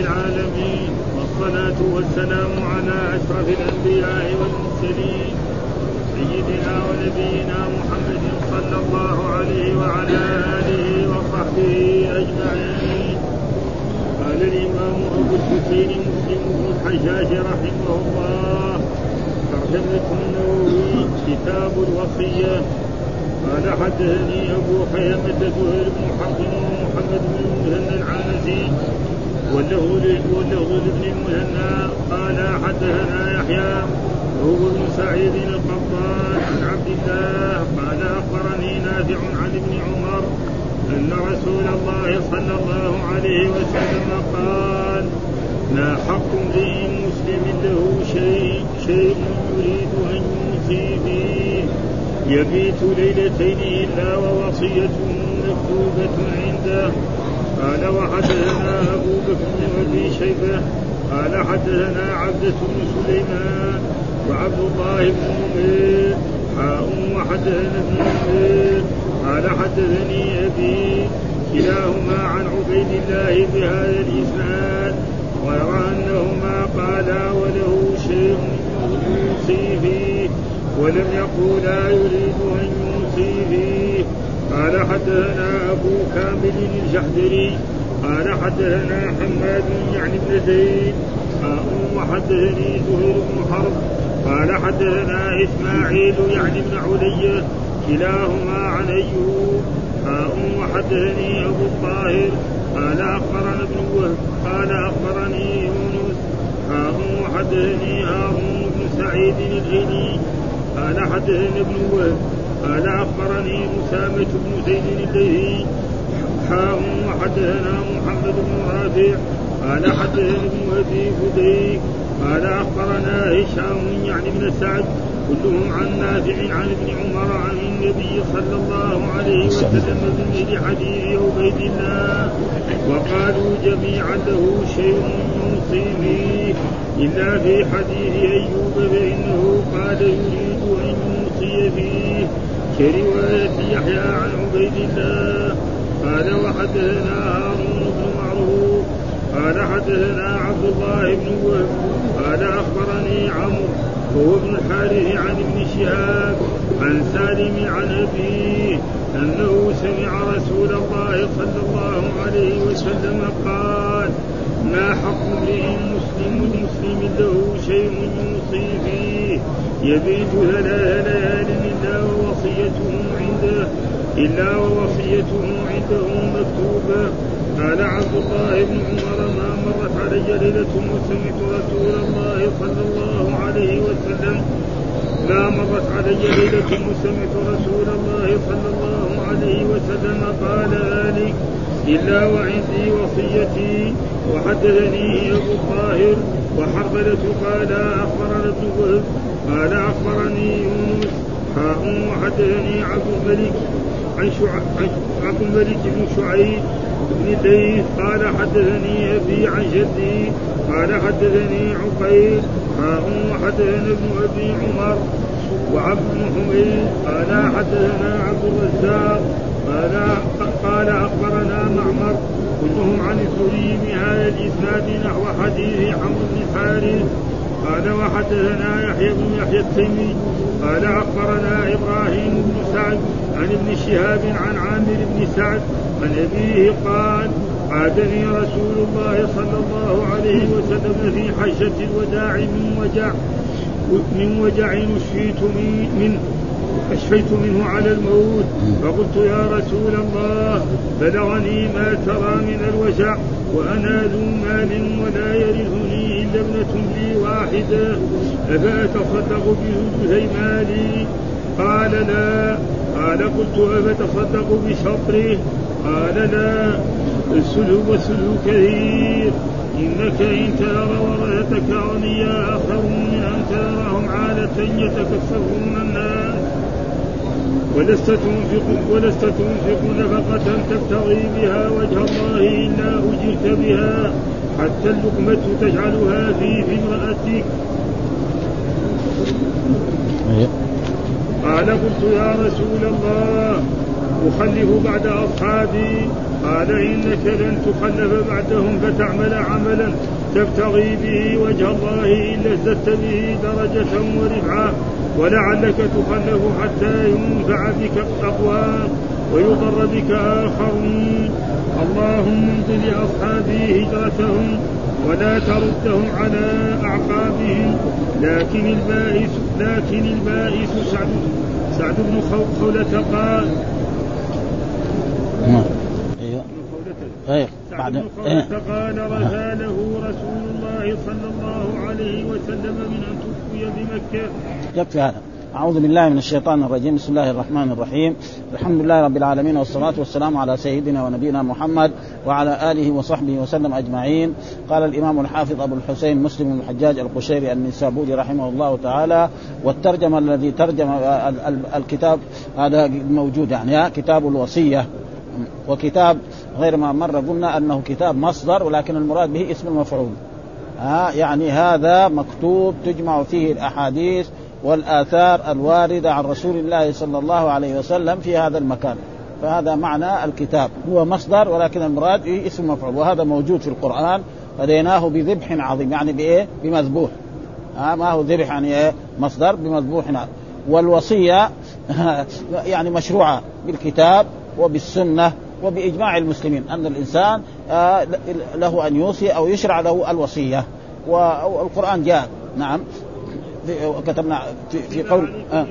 العالمين والصلاة والسلام على أشرف الأنبياء والمرسلين. سيدنا ونبينا محمد صلى الله عليه وعلى آله وصحبه أجمعين. قال الإمام أبو الحسين مسلم بن الحجاج رحمه الله ترجمة النووي كتاب الوصية. قال حدثني أبو خيمة زهير بن حرب ومحمد بن المثنى العنزي واللفظ لابن المثنى قال حدثنا يحيى وهو بن سعيد القطان عن عبد الله قال أخبرني نافع عن ابن عمر أن رسول الله صلى الله عليه وسلم قال ما حق امرئ مسلم له شيء شيء يريد أن يوصي فيه يبيت ليلتين إلا ووصيته مكتوبة عنده قال وحدثنا أبو بكر بن أبي شيبة قال حدثنا عبدة بن سليمان وعبد الله بن نمير حاء وحدثنا ابن نمير قال حدثني أبي كلاهما عن عبيد الله بهذا الإسناد. ويرى أنهما قالا وله شيء يوصي فيه ولم يقولا يريد أن يوصي فيه. قال حدثنا أبو كامل الجحدري قال حدثنا حماد يعني بن زيد وحدثني زهير بن حرب قال حدثنا إسماعيل يعني بن علية كلاهما عن أيوب وحدثني أبو الطاهر قال أخبرنا ابن وهب قال أخبرني يونس وحدثني هارون بن سعيد الهيلي قال حدثني ابن وهب. قال أخبرني مسامة بن زيد الليثي حاء وحدثنا محمد بن رافع قال حدثني ابن أبي فديك قال أخبرنا هشام يعني بن سعد كلهم عن نافع عن ابن عمر عن النبي صلى الله عليه وسلم بمثل حديث عبيد الله وقالوا جميعا له شيء يوصي فيه إلا في حديث أيوب فإنه قال يريد أن يوصي فيه كروايه يحيى عن عبيد الله. قال وحدثنا هارون بن معروف. قال حدثنا عبد الله بن وهب. قال أخبرني عمرو وهو ابن الحارث عن ابن شهاب عن سالم عن أبيه أنه سمع رسول الله صلى الله عليه وسلم قال ما حق امرئ مسلم مسلم له شيء يوصي فيه؟ يبيت ثلاث ليال إلا ووصيته عنده إلا ووصيته عنده مكتوبة. قال عبد الله بن عمر ما مرت علي ليلة وسمعت رسول الله صلى الله عليه وسلم. ما مرت علي ليلة وسمعت رسول الله صلى الله عليه وسلم. قال ذلك إلا وعندي وصيتي. وحدثني أبو الطاهر وحربلة قال أخبرنا ابن قال أخبرني يونس حاء وحدثني عبد الملك عن عبد الملك بن شعيب بن الليث قال حدثني أبي عن جدي قال حدثني عقيل حاء وحدثنا ابن أبي عمر وعبد بن حميد قال حدثنا عبد الرزاق قال قال أخبرنا معمر كلهم عن الزهري بهذا الإسناد نحو حديث عمرو بن الحارث قال وحدثنا يحيى بن يحيى التيمي قال أخبرنا إبراهيم بن سعد عن ابن شهاب عن عامر بن سعد عن أبيه قال عادني رسول الله صلى الله عليه وسلم في حجة الوداع من وجع من وجع اشفيت منه أشفيت منه على الموت فقلت يا رسول الله بلغني ما ترى من الوجع وأنا ذو مال ولا يرثني ابنة لي واحدة أفأتصدق بثلثي مالي قال لا. قال قلت أفتصدق بشطره؟ قال لا. السلو والسلو كثير. إنك إن ترى ورثتك أغنياء خير من أن تراهم عالة يتكففون الناس. ولست تنفق ولست تنفق نفقة تبتغي بها وجه الله إلا أجرت بها. حتى اللقمة تجعلها في في امرأتك قال قلت يا رسول الله أخلف بعد أصحابي. قال إنك لن تخلف بعدهم فتعمل عملا تبتغي به وجه الله إلا ازددت به درجة ورفعة ولعلك تخلف حتى ينفع بك الأقوام ويضر بك آخرون. اللهم امض لأصحابي هجرتهم ولا تردهم على أعقابهم. لكن البائس لكن البائس سعد سعد بن خولة قال. نعم. أيوه. أيوه بعد إيه. قال رزاله رسول الله صلى الله عليه وسلم من أن توفي بمكة. يكفي هذا. أعوذ بالله من الشيطان الرجيم. بسم الله الرحمن الرحيم. الحمد لله رب العالمين والصلاة والسلام على سيدنا ونبينا محمد وعلى آله وصحبه وسلم أجمعين. قال الإمام الحافظ أبو الحسين مسلم بن الحجاج القشيري النسابوري رحمه الله تعالى والترجمة الذي ترجم الكتاب هذا موجود يعني كتاب الوصية. وكتاب غير ما مر قلنا أنه كتاب مصدر ولكن المراد به اسم المفعول. ها يعني هذا مكتوب تجمع فيه الأحاديث والآثار الواردة عن رسول الله صلى الله عليه وسلم في هذا المكان. فهذا معنى الكتاب. هو مصدر ولكن المراد اسم مفعول. وهذا موجود في القرآن. فديناه بذبح عظيم. يعني بإيه؟ بمذبوح. ها ما هو ذبح يعني إيه؟ مصدر بمذبوح. والوصية يعني مشروعة بالكتاب وبالسنة وبإجماع المسلمين. أن الإنسان آه، له أن يوصي أو يشرع له الوصية. والقرآن جاء. نعم. كتبنا في, قول آه،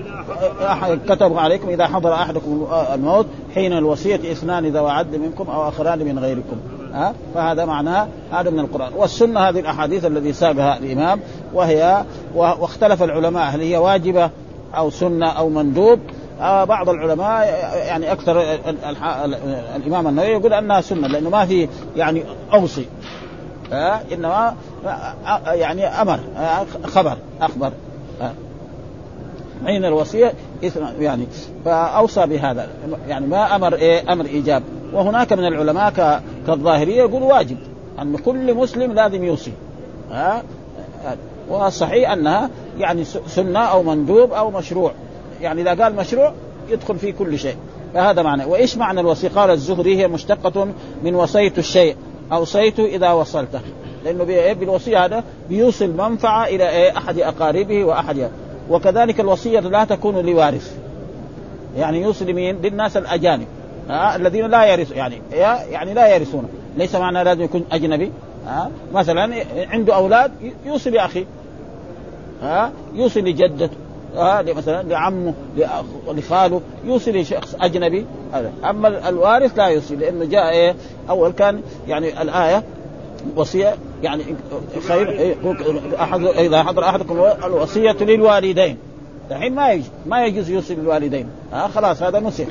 آه، كتب عليكم إذا حضر أحدكم الموت حين الوصية إثنان ذوى عدل منكم أو آخران من غيركم ها فهذا معناه هذا من القرآن. والسنة هذه الأحاديث الذي ساقها الإمام وهي واختلف العلماء هل هي واجبة أو سنة أو مندوب آه بعض العلماء يعني أكثر الإمام النووي يقول أنها سنة لأنه ما في يعني أوصي. آه إنما يعني أمر خبر أخبر حين الوصية يعني فأوصى بهذا. يعني ما أمر إيه؟ أمر إيجاب. وهناك من العلماء كالظاهرية يقول واجب أن كل مسلم لازم يوصي ها؟ والصحيح أنها يعني سنة أو مندوب أو مشروع. يعني إذا قال مشروع يدخل في كل شيء. فهذا معنى. وإيش معنى الوصيه؟ قال الزهري هي مشتقة من وصيت الشيء. اوصيته إذا وصلته لأنه بالوصية هذا بيوصل منفعه إلى إيه؟ أحد أقاربه وأحد وكذلك الوصية لا تكون لوارث. يعني يوصي لمين؟ للناس الأجانب. ها الذين لا يرث يعني يعني لا يرثون. ليس معنى لازم يكون أجنبي. ها مثلا عنده أولاد يوصي لاخيه ها يوصي لجدته آه مثلا لعمه لخاله يوصي لشخص أجنبي هذا. أما الوارث لا يوصي لأنه جاء إيه أول كان يعني الآية وصية يعني خير إيه احد إذا حضر أحدكم الوصية للوالدين. الحين ما يجوز ما يجوز يوصي للوالدين آه خلاص هذا نسخ.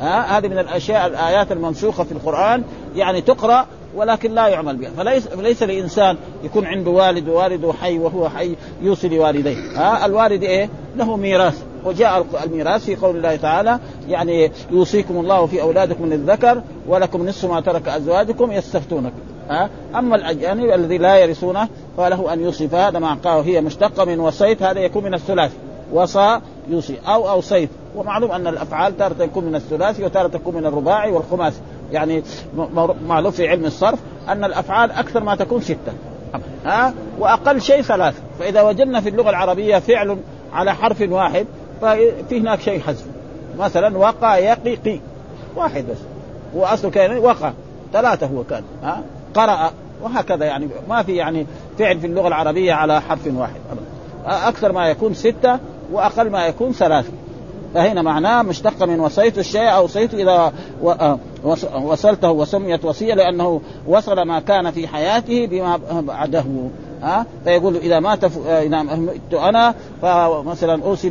ها آه هذه من الأشياء الآيات المنسوخة في القرآن يعني تقرأ ولكن لا يعمل بها. فليس فليس لإنسان يكون عنده والد ووالده حي وهو حي يوصي لوالديه. ها الوالد إيه؟ له ميراث. وجاء الميراث في قول الله تعالى يعني يوصيكم الله في أولادكم للذكر ولكم نصف ما ترك أزواجكم يستفتونك ها أما الاجانب الذي لا يرثونه فله أن يوصي. فهذا مع قال هي مشتقة من وصيت هذا يكون من الثلاثي وصى يوصي. أو أوصيت. ومعلوم أن الأفعال تارة تكون من الثلاثي وتارة تكون من الرباعي والخماسي. يعني معلوم في علم الصرف أن الأفعال أكثر ما تكون ستة. ها؟ وأقل شيء ثلاثة. فإذا وجدنا في اللغة العربية فعل على حرف واحد ففي هناك شيء حذف. مثلا وقع يقي قي واحد بس. هو اصله كان وقع. ثلاثة هو كان. ها؟ قرأ. وهكذا يعني. ما في يعني فعل في اللغة العربية على حرف واحد. أكثر ما يكون ستة وأقل ما يكون ثلاثة. فهنا معناه مشتق من وصيت الشيء أو وصيت إذا آه، وصلته وسميت وصية لأنه وصل ما كان في حياته بما بعده. ها فيقول إذا مات آه، إذا مت أنا فمثلا أوصي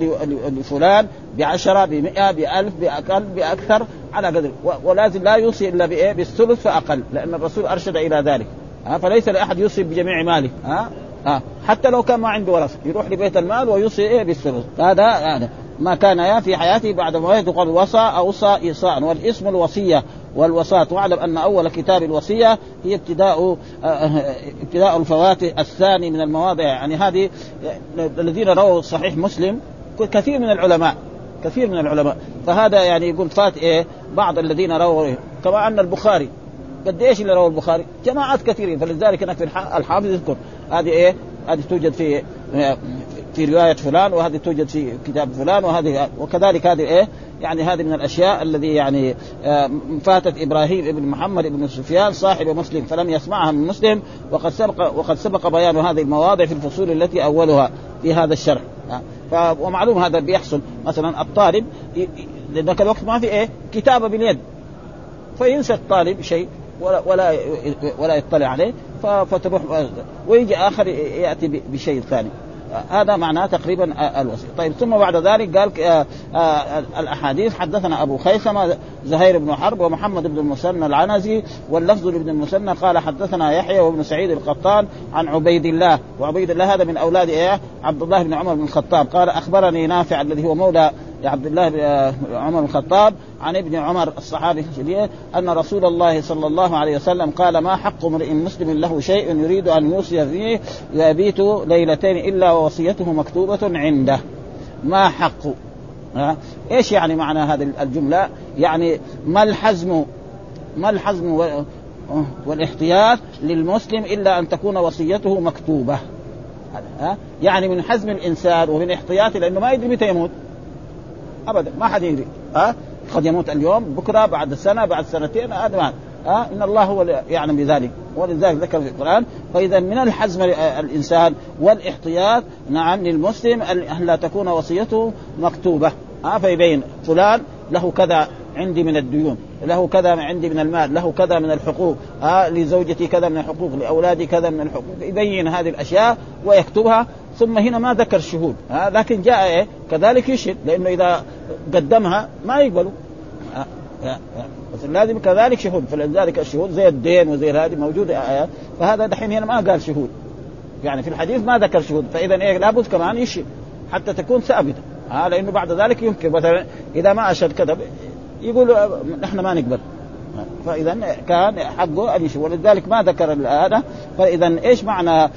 لفلان بعشرة بمئة بألف بأقل بأكثر على قدر. ولازم لا يوصي إلا بإيه؟ بالثلث فأقل لأن الرسول أرشد إلى ذلك. ها فليس لأحد يوصي بجميع ماله. ها ها حتى لو كان ما عنده ورثة يروح لبيت المال ويوصي إيه؟ بالثلث. هذا هذا. ما كان في حياته بعد موته قال وصى اوصى إيصاء. والاسم الوصية والوصاة. واعلم أن أول كتاب الوصية هي ابتداء آه، آه، ابتداء الفوات الثاني من المواضع. يعني هذه الذين رووا صحيح مسلم كثير من العلماء كثير من العلماء. فهذا يعني يقول فات إيه؟ بعض الذين رووا كما أن البخاري قد إيش اللي روى البخاري؟ جماعات كثيرين. فلذلك هناك الحافظ يذكر. هذه إيه؟ هذه توجد في في رواية فلان وهذه توجد في كتاب فلان وهذه وكذلك هذه إيه؟ يعني هذه من الأشياء الذي يعني آه، فاتت إبراهيم ابن محمد ابن سفيان صاحب مسلم فلم يسمعها من مسلم وقد سبق وقد سبق بيان هذه المواضع في الفصول التي أولها في هذا الشرح. آه، ومعلوم هذا بيحصل. مثلا الطالب لذاك الوقت ما في إيه؟ كتابه باليد. فينسى الطالب شيء ولا ولا ولا يطلع عليه فتروح ويجي آخر يأتي بشيء ثاني. هذا معناه تقريبا الوصيه طيب ثم بعد ذلك قال الأحاديث. حدثنا أبو خيثمة زهير بن حرب ومحمد بن المثنى العنزي واللفظ لابن المثنى قال حدثنا يحيى وابن سعيد القطان عن عبيد الله. وعبيد الله هذا من أولاد إيه؟ عبد الله بن عمر بن الخطاب. قال أخبرني نافع الذي هو مولى لعبد الله بن عمر بن الخطاب عن ابن عمر الصحابي الجليل أن رسول الله صلى الله عليه وسلم قال ما حق امرئ مسلم له شيء يريد أن يوصي فيه يبيت ليلتين إلا ووصيته مكتوبة عنده. ما حق؟ ها إيش يعني معنى هذه الجملة؟ يعني ما الحزم ما الحزم والاحتياط للمسلم إلا أن تكون وصيته مكتوبة؟ ها يعني من حزم الإنسان ومن احتياطه لأنه ما يدري متى يموت. ابدا ما حد يدري. ها؟ قد يموت اليوم بكرة بعد سنة بعد سنتين هذا ما ها؟ إن الله هو يعلم بذلك. ولذلك ذكر في القرآن فإذا من الحزم الإنسان والاحتياط نعم للمسلم أن لا تكون وصيته مكتوبة. ها؟ فيبين فلان له كذا عندي من الديون له كذا عندي من المال له كذا من الحقوق. ها؟ لزوجتي كذا من الحقوق لأولادي كذا من الحقوق. يبين هذه الأشياء ويكتبها ثم هنا ما ذكر شهود. ها لكن جاء إيه كذلك يشهد لأنه إذا قدمها ما يقبلوا. بس لازم كذلك شهود. فلذلك الشهود زي الدين وزي هذه موجوده آيات فهذا دحين هنا ما قال شهود. يعني في الحديث ما ذكر شهود. فإذا إيه لابد كمان يشهد حتى تكون ثابتة. ها لأنه بعد ذلك يمكن مثلا إذا ما أشهد كذب يقول نحن ما نقبل. فإذا كان حقه أن يشهد. ولذلك ما ذكر هذا فإذا إيش معنى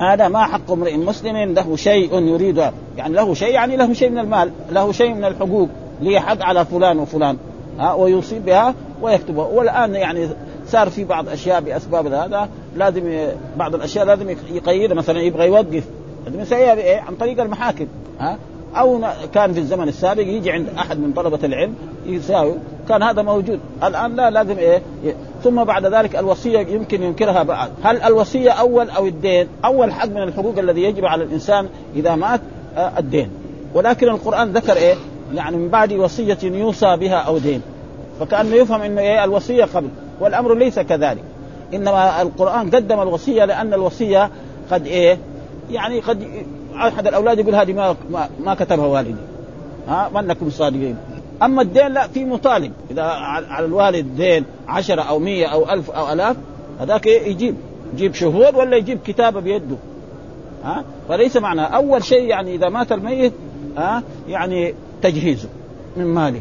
هذا ما حق امرئ مسلم له شيء يريد يعني له شيء يعني له شيء من المال له شيء من الحقوق لي حق على فلان وفلان ها ويصيب بها ويكتبها والآن يعني صار في بعض أشياء بأسباب هذا لازم بعض الأشياء لازم يقيد مثلا يبغى يوقف لازم يسويها بايه؟ عن طريق المحاكم ها أو كان في الزمن السابق يجي عند أحد من طلبة العلم يساوي كان هذا موجود. الآن لا لازم إيه؟ ثم بعد ذلك الوصية يمكن ينكرها بعد. هل الوصية أول أو الدين؟ أول حق من الحقوق الذي يجب على الإنسان إذا مات آه، الدين. ولكن القرآن ذكر إيه؟ يعني من بعد وصية يوصى بها أو دين. فكأنه يفهم إنه إيه؟ الوصية قبل. والأمر ليس كذلك. إنما القرآن قدم الوصية لأن الوصية قد إيه؟ يعني قد أحد الأولاد يقول هذه ما ما, كتبها والدي. ها؟ ما أنكم صادقين. أما الدين لا في مطالب. إذا على الوالد دين عشرة أو مية أو ألف أو آلاف هذاك يجيب. يجيب شهود ولا يجيب كتابة بيده. ها؟ فليس معنى. أول شيء يعني إذا مات الميت ها؟ يعني تجهيزه من ماله.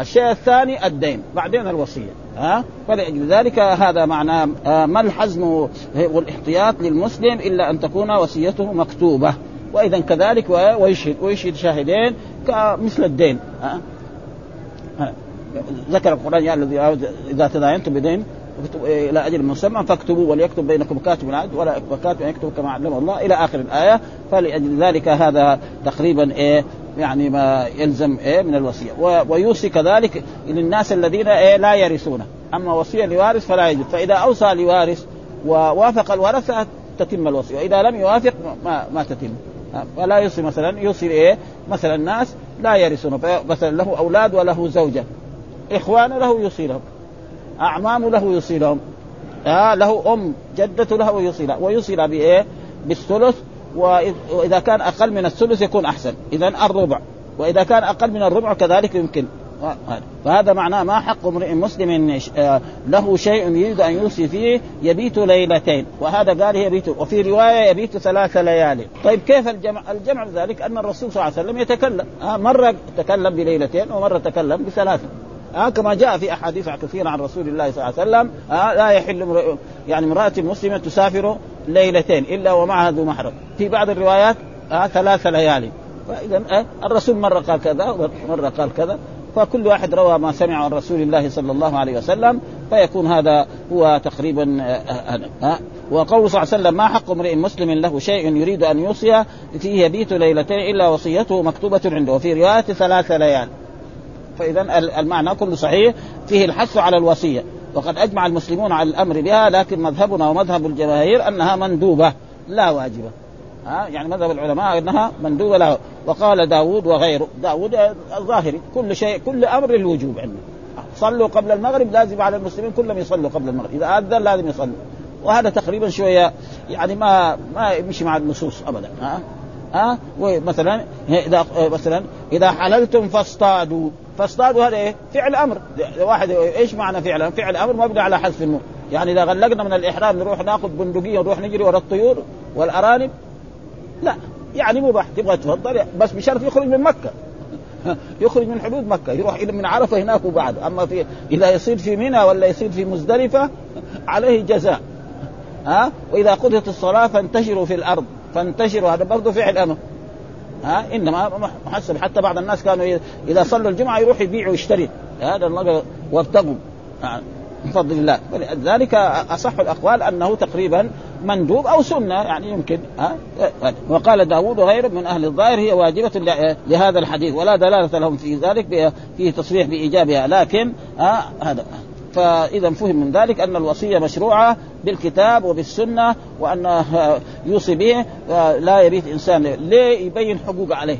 الشيء الثاني الدين. بعدين الوصية. ها؟ فلأجل ذلك هذا معناه ما الحزم والاحتياط للمسلم إلا أن تكون وصيته مكتوبة؟ وإذا كذلك ويشهد ويشهد شاهدين كمثل الدين. ذكر القرآن يا الذي إذا تداينتم بدين إلى أجل مسمى فاكتبوا وليكتب بينكم كاتب عدل ولا كاتب يكتب كما علم الله إلى آخر الآية فلأجل ذلك هذا تقريبا إيه يعني ما يلزم إيه من الوصية. ويوصي كذلك للناس الذين إيه لا يرثونه. أما وصية لوارث فلا يجب فإذا أوصى لوارث ووافق الورثة تتم الوصية. واذا لم يوافق ما ما تتم. فلا يوصي مثلا يوصي إيه؟ مثلا ناس لا يرثونه. مثلا له أولاد وله زوجة. اخوانه له يوصي لهم اعمامه له يوصي لهم آه له أم جدته له يوصي لها ويوصي لها بإيه؟ بالثلث. وإذا كان أقل من الثلث يكون أحسن. اذا الربع. وإذا كان أقل من الربع كذلك يمكن. فهذا معناه ما حق امرئ مسلم آه، له شيء يريد أن يوصي فيه يبيت ليلتين. وهذا قال يبيت وفي رواية يبيت ثلاث ليالي. طيب كيف الجمع؟ الجمع ذلك؟ أن الرسول صلى الله عليه وسلم يتكلم. آه، مرة تكلم بليلتين ومرة تكلم بثلاثة. آه كما جاء في أحاديث كثيرة عن رسول الله صلى الله عليه وسلم. آه لا يحل يعني امرأة مسلمة تسافر ليلتين إلا ومعها ذو محرم. في بعض الروايات آه ثلاث ليالي. فإذا الرسول مرة قال كذا ومرة قال كذا. فكل واحد روى ما سمع عن رسول الله صلى الله عليه وسلم فيكون هذا هو تقريبا هذا وقول صلى الله عليه وسلم ما حق امرئ مسلم له شيء يريد أن يوصي فيه يبيت ليلتين إلا وصيته مكتوبة عنده. وفي رواية ثلاث ليال. فاذا المعنى كله صحيح فيه الحث على الوصية. وقد أجمع المسلمون على الأمر بها لكن مذهبنا ومذهب الجماهير أنها مندوبة لا واجبة. ها؟ يعني مذهب العلماء إنها مندوبة له. وقال داود وغيره. داود الظاهري. كل شيء كل أمر الوجوب عنده. صلوا قبل المغرب لازم على المسلمين كلهم يصلوا قبل المغرب. إذا آذن لازم يصلوا. وهذا تقريبا شوية يعني ما ما يمشي مع النصوص ابدا. ها؟ ها؟ ومثلا إذا مثلا إذا حللتم فاصطادوا. فاصطادوا هذا إيه؟ فعل أمر. واحد إيش معنى فعل أمر؟ فعل أمر مبني على حذف النون. يعني إذا غلقنا من الإحرام نروح ناخذ بندقية ونروح نجري ورا الطيور والأرانب لا يعني مباح تبغى تفضل بس بشرط يخرج من مكة. يخرج من حدود مكة يروح إلى من عرفة هناك وبعد. أما في إذا يصير في منى ولا يصير في مزدلفة عليه جزاء. ها؟ وإذا قضيت الصلاة فانتشروا في الأرض. فانتشروا هذا برضه فعل أمر. ها؟ إنما محسب. حتى بعض الناس كانوا إذا صلوا الجمعة يروح يبيع ويشتري. هذا وارتقوا من فضل الله. ولذلك أصح الأقوال أنه تقريبا مندوب أو سنة يعني يمكن ها؟ وقال داوود وغيره من أهل الظاهر هي واجبة لهذا الحديث ولا دلالة لهم في ذلك فيه تصريح بإيجابها. لكن ها؟ هذا. فإذا فهم من ذلك أن الوصية مشروعة بالكتاب وبالسنة وأن يوصي به لا يبيت إنسان ليه يبين حقوق عليه.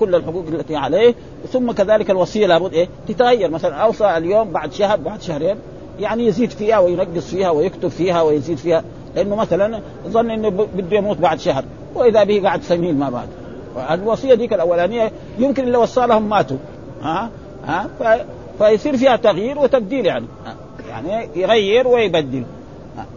كل الحقوق التي عليه ثم كذلك الوصية لابد إيه؟ تتغير. مثلا أوصى اليوم بعد شهر بعد شهرين يعني يزيد فيها وينقص فيها ويكتب فيها ويزيد فيها لأنه مثلا ظن إنه بده يموت بعد شهر وإذا به قعد سنين ما بعد الوصيه ديك الأولانية يمكن اللي وصى لهم ماتوا. ها؟ ها؟ فيصير فيها تغيير وتبديل يعني. يعني يغير ويبدل.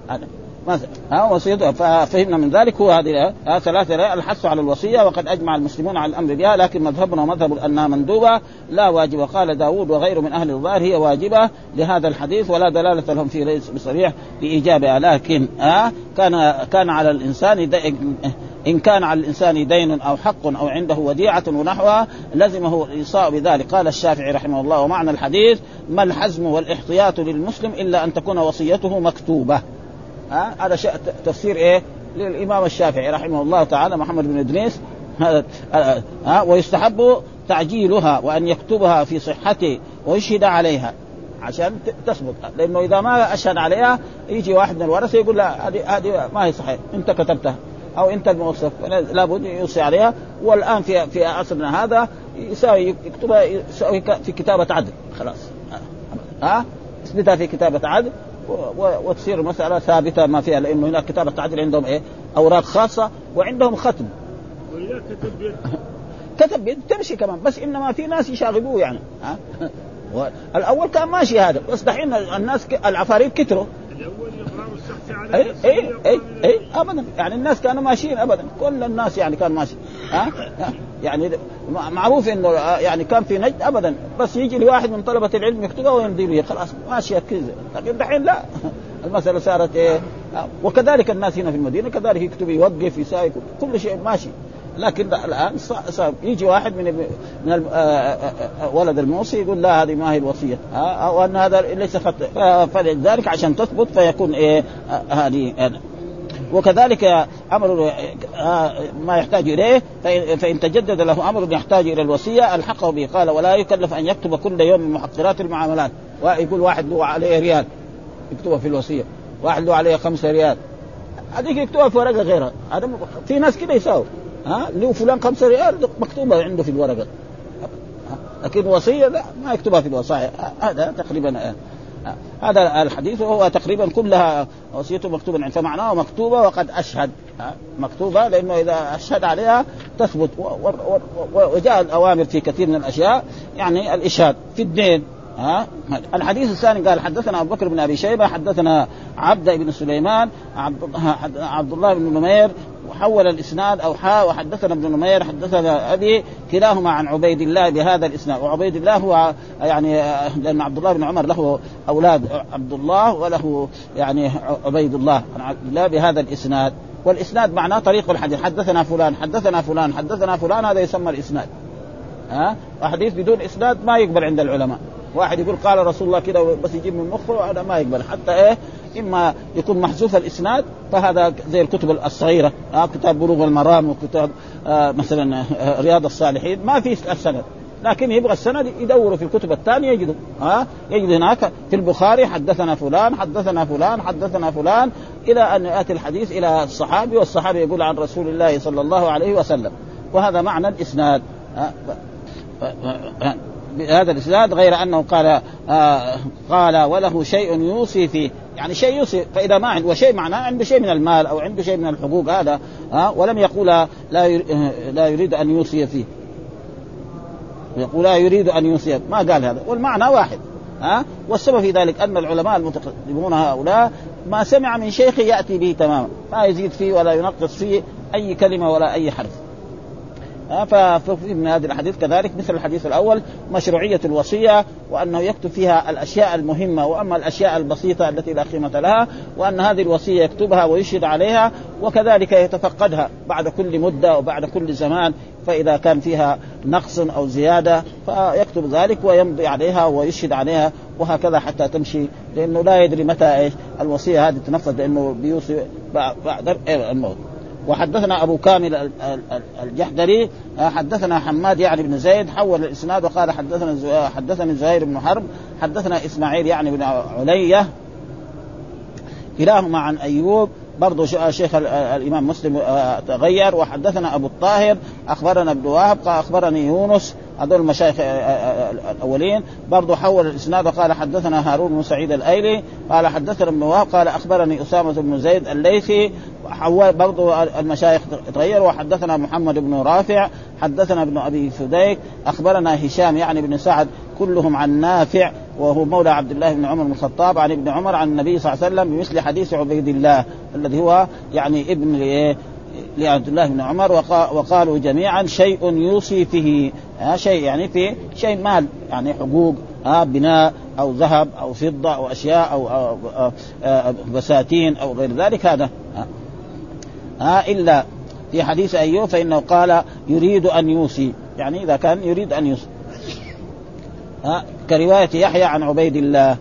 هذا مثلا ها وصيته. ففهمنا من ذلك. هو هذه ها ثلاثة الحث على الوصية وقد أجمع المسلمون على الأمر بها لكن مذهبنا ومذهب أنها مندوبة. لا واجبة قال داود وغيره من أهل الظاهر هي واجبة لهذا الحديث ولا دلالة لهم في ليس بصريح لإيجابها. لكن ها كان كان على الإنسان إن كان على الإنسان دين أو حق أو عنده وديعة ونحوها لزمه الإيصاء بذلك. قال الشافعي رحمه الله ومعنى الحديث ما الحزم والإحتياط للمسلم إلا أن تكون وصيته مكتوبة. ها؟ هذا تفسير إيه؟ للإمام الشافعي رحمه الله تعالى محمد بن إدريس. هذا ها؟ ويستحب تعجيلها وأن يكتبها في صحته ويشهد عليها عشان تثبت. لأنه إذا ما أشهد عليها يجي واحد من الورثة يقول لا هذه هذه ما هي صحيح. أنت كتبتها. أو أنت الموصف. لابد يوصي عليها. والآن في في عصرنا هذا يساوي يكتبها يساوي في كتابة عدل. خلاص. ها؟ اثبتها في كتابة عدل. وتصير مسألة ثابتة ما فيها لأنه هناك كتابة تعديل عندهم إيه؟ أوراق خاصة وعندهم ختم. وإذا كتب بيد. كتب بيد تمشي كمان بس إنما في ناس يشاغبوه يعني ها؟ الأول كان ماشي هذا بس دحين الناس العفاريت كتروا. الأول اي اي اي اي ابدا. يعني الناس كانوا ماشيين ابدا. كل الناس يعني كان ماشي ها؟ يعني معروف إنه يعني كان في نجد ابدا. بس يجي لواحد من طلبة العلم يكتبها ويمضي له خلاص ماشية كذا. لكن دحين لا. المسألة صارت إيه؟ وكذلك الناس هنا في المدينة كذلك يكتب يوقف يساوي كل شيء ماشي. لكن الآن صار يجي واحد من من ولد الموصي يقول لا هذه ما هي الوصية. أو ان هذا ليس خطا فلذلك عشان تثبت فيكون إيه هذه وكذلك أمر ما يحتاج إليه فان تجدد له أمر يحتاج إلى الوصية ألحقه به. قال ولا يكلف أن يكتب كل يوم محقرات المعاملات. ويقول واحد له عليه ريال يكتبها في الوصية. واحد له عليه خمسة ريال. هذيك يكتبها في ورقة غيرها. هذا في ناس كده يساوي ها؟ هو فلان خمسة ريال مكتوبة عنده في الورقة. لكن وصية لا ما يكتبها في الوصايا. هذا تقريبا هذا الحديث. وهو تقريبا كلها وصيته مكتوبة عنده فمعناه مكتوبة وقد أشهد. مكتوبة لأنه إذا أشهد عليها تثبت. وجاء الأوامر في كثير من الأشياء يعني الإشهاد في الدين. ها؟ الحديث الثاني قال حدثنا أبو بكر بن أبي شيبة حدثنا عبد بن سليمان عبد الله بن نمير وحول الإسناد أو حاء وحدثنا ابن نمير حدثنا أبي كلاهما عن عبيد الله بهذا الإسناد. وعبيد الله هو يعني لأن عبد الله بن عمر له أولاد عبد الله وله يعني عبيد الله عن عبد الله بهذا الإسناد. والإسناد معناه طريق الحديث. حدثنا فلان حدثنا فلان حدثنا فلان هذا يسمى الإسناد. ها؟ أحاديث بدون إسناد ما يقبل عند العلماء. واحد يقول قال رسول الله كذا بس يجيب من مخه هذا ما يقبل. حتى إيه؟ إما يكون محذوف الإسناد فهذا زي الكتب الصغيرة آه كتاب بلوغ المرام وكتاب آه مثلا آه رياض الصالحين ما في السند. لكن يبغى السند يدوروا في الكتب الثانية يجدوا ها آه يجد هناك في البخاري حدثنا فلان حدثنا فلان حدثنا فلان إلى أن يأتي الحديث إلى الصحابي والصحابي يقول عن رسول الله صلى الله عليه وسلم. وهذا معنى الإسناد. آه بهذا الإسناد غير أنه قال آه قال وله شيء يوصي فيه يعني شيء يوصي فإذا ما عنده وشيء معناه عنده شيء من المال أو عنده شيء من الحقوق هذا آه ولم يقول لا لا يريد أن يوصي فيه. يقول لا يريد أن يوصي ما قال هذا. والمعنى واحد ها آه والسبب في ذلك أن العلماء المتقدمون هؤلاء ما سمع من شيخ يأتي به تماما ما يزيد فيه ولا ينقص فيه أي كلمة ولا أي حرف. ففي من هذه الأحاديث كذلك مثل الحديث الأول مشروعية الوصية وأنه يكتب فيها الأشياء المهمة وأما الأشياء البسيطة التي لا قيمة لها وأن هذه الوصية يكتبها ويشهد عليها وكذلك يتفقدها بعد كل مدة وبعد كل زمان فإذا كان فيها نقص أو زيادة فيكتب ذلك ويمضي عليها ويشهد عليها وهكذا حتى تمشي. لأنه لا يدري متى إيش الوصية هذه تنفذ لأنه بيوصي بعد الموت. وحدثنا أبو كامل الجحدري حدثنا حماد يعني بن زيد حول الإسناد وقال حدثنا حدثني زهير بن حرب حدثنا إسماعيل يعني بن علية كلاهما عن أيوب برضه شيخ الإمام مسلم تغير وحدثنا أبو الطاهر أخبرنا ابن وهب قال أخبرني يونس هذول المشايخ الأولين برضه حول الإسناد وقال حدثنا هارون بن سعيد الأيلي قال حدثنا ابن وهب قال أخبرني أسامة بن زيد الليثي حول برضه المشايخ تغير وحدثنا محمد بن رافع حدثنا ابن أبي فديك أخبرنا هشام يعني بن سعد كلهم عن نافع وهو مولى عبد الله بن عمر بن الخطاب عن ابن عمر عن النبي صلى الله عليه وسلم بمثل حديث عبيد الله الذي هو يعني ابن لعبد الله بن عمر وقالوا جميعا شيء يوصي فيه ها شيء يعني في شيء مال يعني حقوق ها بناء أو ذهب أو فضة أو أشياء أو, أو, أو, أو بساتين أو غير ذلك هذا ها, ها إلا في حديث أيوب فإنه قال يريد أن يوصي. يعني إذا كان يريد أن يوصي. ها كرواية يحيى عن عبيد الله.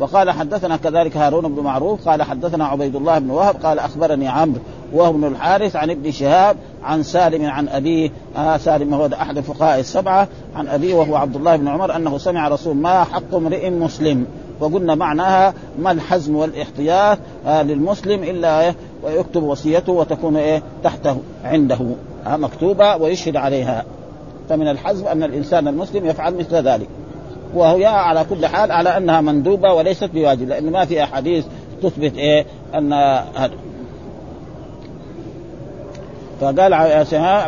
وقال حدثنا كذلك هارون بن معروف قال حدثنا عبيد الله بن وهب قال أخبرني عمرو وهو ابن الحارث عن ابن شهاب عن سالم عن أبيه. آه سالم هو أحد الفقهاء السبعة عن أبيه وهو عبد الله بن عمر أنه سمع رسول ما حق امرئ مسلم. وقلنا معناها ما الحزم والإحتياط آه للمسلم إلا ويكتب وصيته وتكون إيه؟ تحته عنده. آه مكتوبة ويشهد عليها. فمن الحزم أن الإنسان المسلم يفعل مثل ذلك. وهي على كل حال على أنها مندوبة وليست بواجب لأن ما في أحاديث تثبت إيه؟ أن هذا. فقال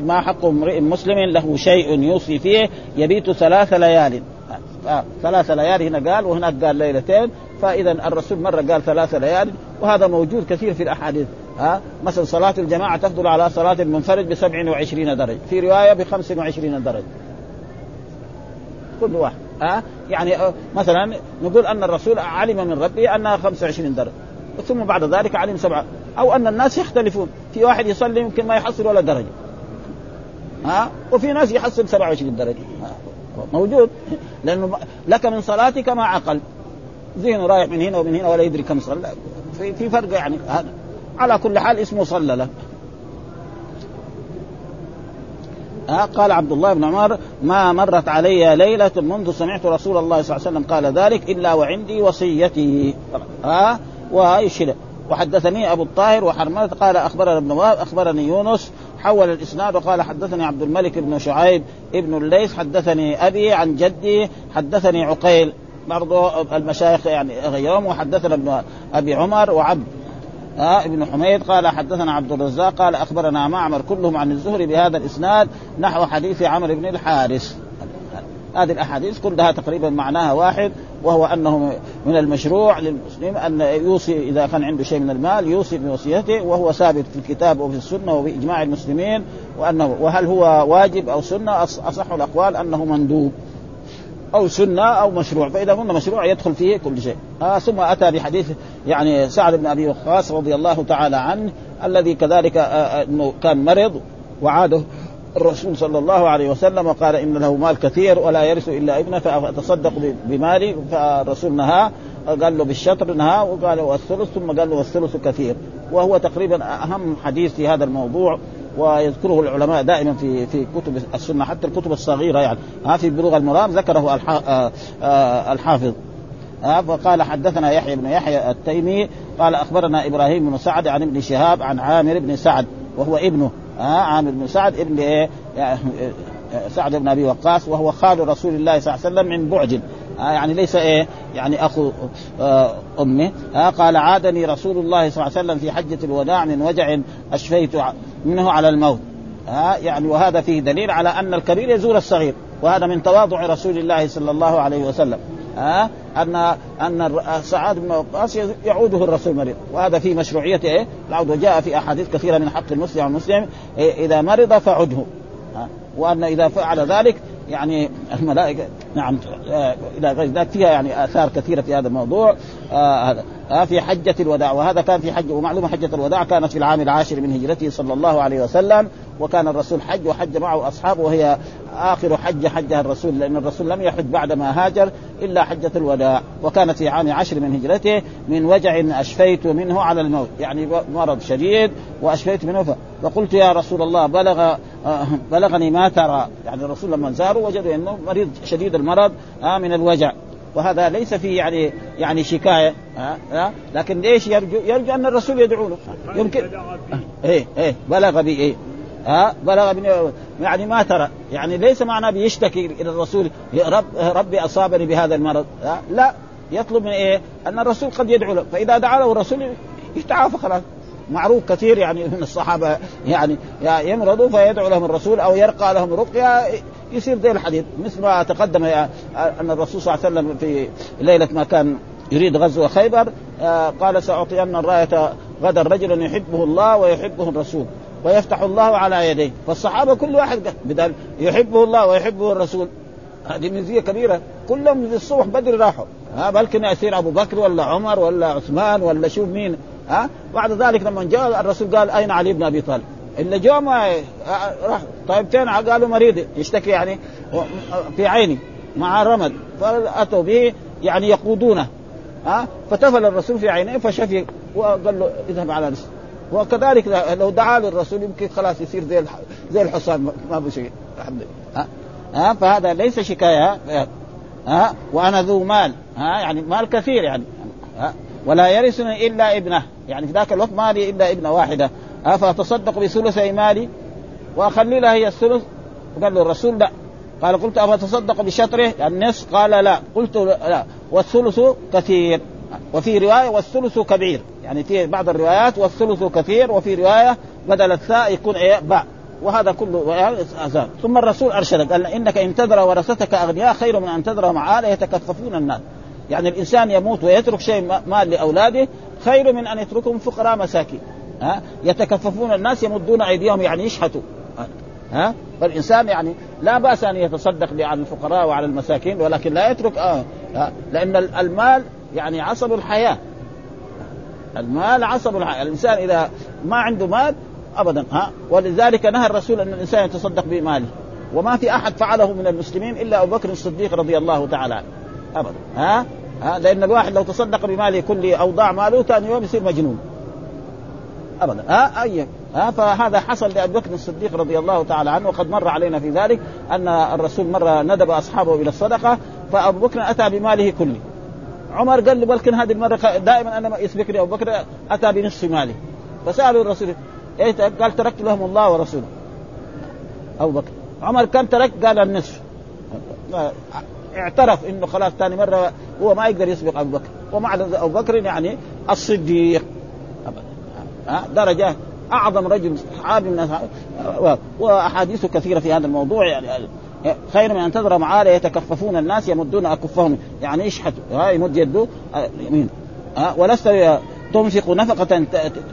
ما حق امرئ مسلم له شيء يوصي فيه يبيت ثلاث ليال. ثلاث ليالي هنا قال وهناك قال ليلتين. فإذا الرسول مرة قال ثلاث ليال وهذا موجود كثير في الأحاديث. ها؟ مثلا صلاة الجماعة تفضل على صلاة المنفرد ب 27 درجة، في رواية ب 25 درجة. كل واحد ها؟ يعني مثلا نقول أن الرسول علم من ربه أنها 25 درجة ثم بعد ذلك علم سبعة أو أن الناس يختلفون في واحد يصلي يمكن ما يحصل ولا درجة ها؟ وفي ناس يحصل 27 درجة موجود لأنه لك من صلاتك ما عقل ذهنه رايح من هنا ومن هنا ولا يدري كم صلى في في فرق يعني هذا. على كل حال اسمه صلى له. ها قال عبد الله بن عمر ما مرت علي ليلة منذ سمعت رسول الله صلى الله عليه وسلم قال ذلك إلا وعندي وصيتي. ها ويشهد وحدثني أبو الطاهر وحرملة. قال أخبرنا ابن وهب أخبرني يونس حول الإسناد وقال حدثني عبد الملك بن شعيب ابن الليث حدثني أبي عن جدي حدثني عقيل برضو المشايخ يعني غيرهم وحدثنا ابن أبي عمر وعبد آه ابن حميد قال حدثنا عبد الرزاق قال أخبرنا معمر كلهم عن الزهري بهذا الإسناد نحو حديث عمرو بن الحارث. هذه الأحاديث كلها تقريبا معناها واحد وهو أنه من المشروع للمسلم أن يوصي إذا كان عنده شيء من المال يوصي بوصيته وهو ثابت في الكتاب وفي السنة وباجماع المسلمين وأنه وهل هو واجب أو سنة؟ أصح الأقوال أنه مندوب. أو سنة أو مشروع فإذا قلنا مشروع يدخل فيه كل شيء. آه ثم أتى بحديث يعني سعد بن أبي وقاص رضي الله تعالى عنه الذي كذلك إنه كان مرض وعاده الرسول صلى الله عليه وسلم وقال إن له مال كثير ولا يرث إلا ابنه فأتصدق بمالي فالرسول نهى قال له بالشطر نهى وقال والثلث ثم قال له والثلث كثير. وهو تقريبا أهم حديث في هذا الموضوع. ويذكره العلماء دائما في في كتب السنة حتى الكتب الصغيرة يعني. ها في بلوغ المرام ذكره آه، آه، الحافظ. فقال حدثنا يحيى بن يحيى التيمي قال أخبرنا إبراهيم بن سعد عن ابن شهاب عن عامر بن سعد وهو ابنه. عامر بن سعد ابن إيه؟ سعد بن أبي وقاص وهو خال رسول الله صلى الله عليه وسلم من بعد يعني ليس إيه؟ يعني أخو آه، أمه. قال عادني رسول الله صلى الله عليه وسلم في حجة الوداع من وجع أشفيت منه على الموت. ها يعني وهذا فيه دليل على أن الكبير يزور الصغير وهذا من تواضع رسول الله صلى الله عليه وسلم. ها أن أن سعاد بن وقاص يعوده الرسول مريض. وهذا في مشروعية إيه؟ العود وجاء في أحاديث كثيرة من حق المسلم والمسلم إيه إذا مرض فعده. وأن إذا فعل ذلك يعني الملائكة نعم آه، إلى غير ذلك فيها يعني آثار كثيرة في هذا الموضوع. آه هذا آه في حجة الوداع وهذا كان في حج ومعلومه حجة الوداع كانت في العام العاشر من هجرته صلى الله عليه وسلم وكان الرسول حج وحج معه أصحابه وهي آخر حجه حجها الرسول لأن الرسول لم يحج بعد ما هاجر إلا حجة الوداع وكانت في عام عشر من هجرته من وجع أشفيت منه على الموت يعني مرض شديد وأشفيت منه فقلت يا رسول الله بلغ آه، بلغني ما ترى يعني الرسول لما زاروا وجدوا إنه مريض شديد المرض آه، من الوجع. وهذا ليس فيه يعني يعني شكاية ها ها لكن ليش يرجو؟ يرجو أن الرسول يدعو له. يمكن إيه إيه بلغ بي إيه ها بلغ يعني ما ترى. يعني ليس معناه بيشتكي إلى الرسول رب ربي أصابني بهذا المرض. ها لا يطلب من إيه؟ أن الرسول قد يدعو له. فإذا دعا له الرسول يتعافى خلاص. معروف كثير يعني من الصحابة يعني يمرضوا فيدعو لهم الرسول أو يرقى لهم رقية يصير زي الحديث. مثل ما تقدم أن الرسول صلى الله عليه وسلم في ليلة ما كان يريد غزو خيبر آه، قال سأعطين الراية غدا رجلا يحبه الله ويحبه الرسول ويفتح الله على يديه. فالصحابة كل واحد بدل يحبه الله ويحبه الرسول. هذه ميزيه كبيرة. كلهم في الصبح بدري راحوا. ها بلكن يصير أبو بكر ولا عمر ولا عثمان ولا شوف مين. ها؟ بعد ذلك لما جاء الرسول قال أين علي بن أبي طالب؟ اللي جو ما راح طيب فين؟ قالوا مريض. يشتكي يعني في عيني مع رمد فأتوا به يعني يقودونه ها؟ فتفل الرسول في عينيه فشفي وقال له اذهب على نفسك. وكذلك لو دعا للرسول يمكن خلاص يصير زي زي الحصان ما بشيء الحمد لله. ها؟ ها؟ فهذا ليس شكاية ها؟ وأنا ذو مال ها؟ يعني مال كثير يعني ها؟ ولا يرثني إلا ابنه. يعني في ذاك الوقت مالي إلا ابنة واحدة. افاتصدق بثلثي مالي؟ وأخلي لها هي الثلث؟ قال له الرسول لا. قال قلت أفتصدق بشطره؟ النصف؟ قال لا. قلت لا. والثلث كثير. وفي رواية والثلث كبير. يعني في بعض الروايات والثلث كثير وفي رواية بدل الثاء يكون إيه؟ باء. وهذا كله أزال. ثم الرسول أرشدك. قال إنك إن تذر ورثتك أغنياء خير من أن تذر معاله يتكففون الناس. يعني الإنسان يموت ويترك شيء مال لأولاده خير من أن يتركهم فقراء مساكين. ها؟ يتكففون الناس يمدون أيديهم يعني يشحتوا. ها؟ فالإنسان يعني لا بأس أن يتصدق على الفقراء وعلى المساكين ولكن لا يترك آه لأن المال يعني عصب الحياة. المال عصب الحياة. الإنسان إذا ما عنده مال ابدا ها؟ ولذلك نهى الرسول أن الإنسان يتصدق بماله. وما في أحد فعله من المسلمين إلا أبو بكر الصديق رضي الله تعالى عنه. ابدا ها؟ ها لأن الواحد لو تصدق بماله كله أو ضاع ماله ثاني يوم يصير مجنون. ابدا. ها أي ها فهذا حصل لأبي بكر الصديق رضي الله تعالى عنه وقد مر علينا في ذلك أن الرسول مره ندب أصحابه إلى الصدقة فأبو بكر أتى بماله كله. عمر قال له بلكن هذه المرة دائما أنا يسبقني أبو بكر أتى بنصف مالي. فسألوا الرسول إيه قال تركت لهم الله ورسوله. أبو بكر. عمر كم ترك قال النصف. اعترف إنه خلاص ثاني مرة هو ما يقدر يسبق أبو بكر. ومع أبو بكر يعني الصديق. درجة أعظم رجل صحابي من واحاديث كثيرة في هذا الموضوع. يعني خير من أن تذر معالي يتكففون الناس يمدون أكفهم. يعني يشحتوا يمد يده. يمين. ولست تنفق نفقة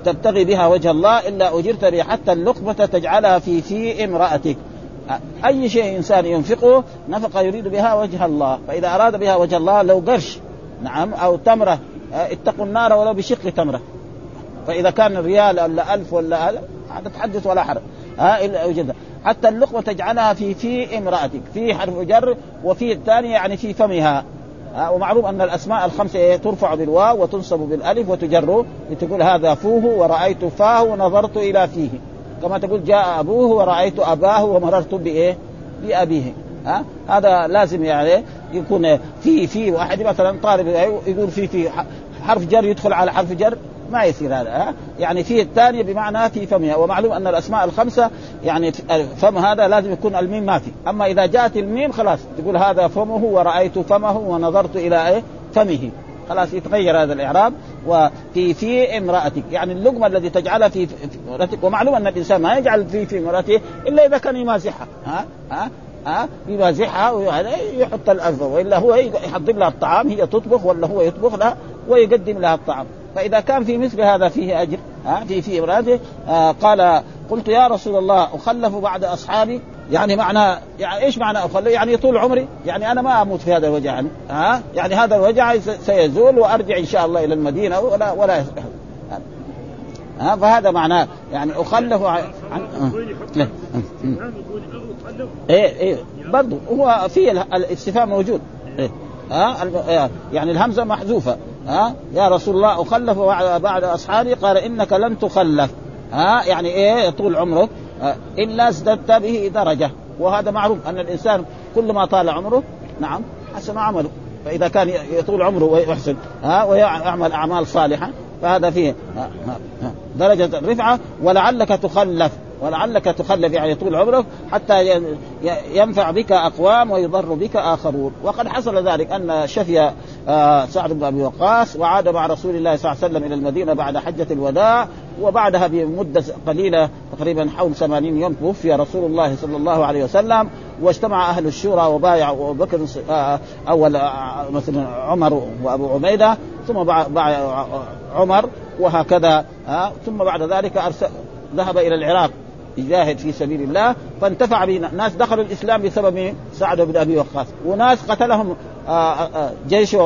تبتغي بها وجه الله إلا أجرت حتى اللقمة تجعلها في في امرأتك. أي شيء إنسان ينفقه نفقة يريد بها وجه الله. فإذا أراد بها وجه الله لو قرش نعم أو تمرة اتقوا النار ولو بشق تمرة. فإذا كان ريال ولا ألف ولا هذا تحدث ولا حرج. ها إلا حتى اللقمة تجعلها في في امرأتك في حرف جر وفي الثانية يعني في فمها. ومعروف أن الأسماء الخمسة ترفع بالواو وتنصب بالألف وتجر لتقول هذا فوه ورأيت فاه ونظرت إلى فيه. كما تقول جاء أبوه ورأيت أباه ومررت بإيه؟ بأبيه. ها؟ هذا لازم يعني يكون في في واحد مثلا طالب يقول في في حرف جر يدخل على حرف جر ما يصير هذا ها؟ يعني في الثانية بمعنى في فمها. ومعلوم أن الأسماء الخمسة يعني فم هذا لازم يكون الميم ما في. أما إذا جاءت الميم خلاص تقول هذا فمه ورأيت فمه ونظرت إلى إيه؟ فمه. خلاص يتغير هذا الإعراب وفي في امرأتك. يعني اللقمة الذي تجعلها في, امرأتك ومعلوم أن الإنسان ما يجعل في في امرأته إلا إذا كان يمازحها. ها؟ ها؟ ها؟ يمازحها ويحط الألفة وإلا هو يحضر لها الطعام هي تطبخ ولا هو يطبخ لها ويقدم لها الطعام. فإذا كان في مثل هذا فيه أجر ها؟ في في امرأته آه قال قلت يا رسول الله أخلف بعد أصحابي يعني معنى يعني إيش معنى اخلف؟ يعني طول عمري يعني أنا ما أموت في هذا الوجع. يعني ها؟ يعني هذا الوجع سيزول وأرجع إن شاء الله إلى المدينة ولا ولا ها؟ فهذا معناه. يعني أخلف عن إيه إيه. برضه هو في الاستفهام موجود. إيه؟ ها؟ يعني الهمزة محذوفة. ها؟ يا رسول الله أخلف بعد أصحابي قال إنك لن تخلف. ها؟ يعني إيه طول عمرك. الا ازددت به درجة. وهذا معروف أن الإنسان كل ما طال عمره نعم حسن عمله. فإذا كان يطول عمره ويحسن ها ويعمل أعمال صالحة فهذا فيه درجة الرفعة ولعلك تخلف ولعلك تخلف يعني طول عمرك حتى ينفع بك أقوام ويضر بك آخرون. وقد حصل ذلك أن شفي آه، سعد بن أبي وقاص وعاد مع رسول الله صلى الله عليه وسلم إلى المدينة بعد حجة الوداع وبعدها بمدة قليلة تقريبا حول 80 يوم توفي رسول الله صلى الله عليه وسلم واجتمع أهل الشورى وبايع أبو بكر آه، أول آه، مثلا عمر وأبو عبيدة ثم بايع عمر وهكذا ثم بعد ذلك أرسل ذهب إلى العراق يجاهد في سبيل الله فانتفع به ناس دخلوا الإسلام بسبب سعد بن أبي وقاص وناس قتلهم جيش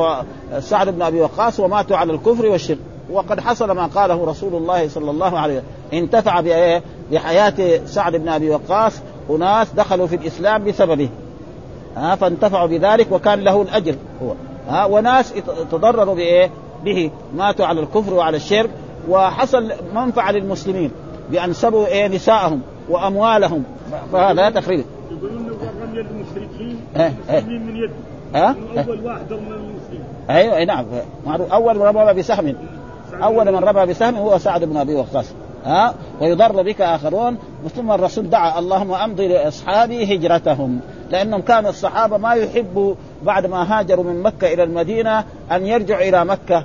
سعد بن أبي وقاص وماتوا على الكفر والشرك. وقد حصل ما قاله رسول الله صلى الله عليه وسلم. انتفع بحياة سعد بن أبي وقاص. وناس دخلوا في الإسلام بسببه. ها فانتفعوا بذلك وكان له الأجر هو. ها وناس تضرروا بايه؟ به. ماتوا على الكفر وعلى الشرك. وحصل منفعة للمسلمين بأن سبوا إيه؟ نساءهم وأموالهم. فهذا تقريبا يقولون رمي المشركين إيه إيه. من يده. ها؟ أول واحد أيوه أي نعم. معروف. أول من رمى بسهم. أول من رمى بسهم هو سعد بن أبي وقاص. ها؟ ويضر بك آخرون. ثم الرسول دعا اللهم أمضي لأصحابي هجرتهم لأنهم كانوا الصحابة ما يحبوا بعد ما هاجروا من مكة إلى المدينة أن يرجعوا إلى مكة.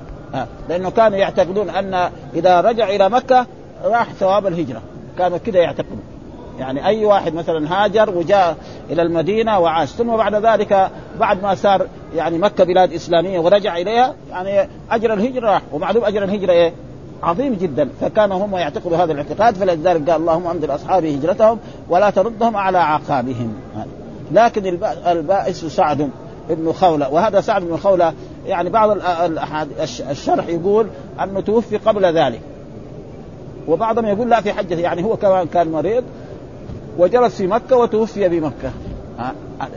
لأنه كانوا يعتقدون أن إذا رجع إلى مكة راح ثواب الهجرة. كانوا كذا يعتقدون. يعني أي واحد مثلا هاجر وجاء إلى المدينة وعاش ثم بعد ذلك بعد ما صار يعني مكة بلاد إسلامية ورجع إليها يعني أجر الهجرة راح. ومعلوم أجر الهجرة إيه؟ عظيم جدا. فكانوا هم يعتقدوا هذا الاعتقاد فلذلك قال اللهم انزل أصحابي هجرتهم ولا تردهم على اعقابهم لكن البائس سعد بن خولة وهذا سعد بن خولة يعني بعض الشرح يقول أنه توفي قبل ذلك. وبعضهم يقول لا في حجة يعني هو كمان كان مريض وجلس في مكة وتوفي بمكة ها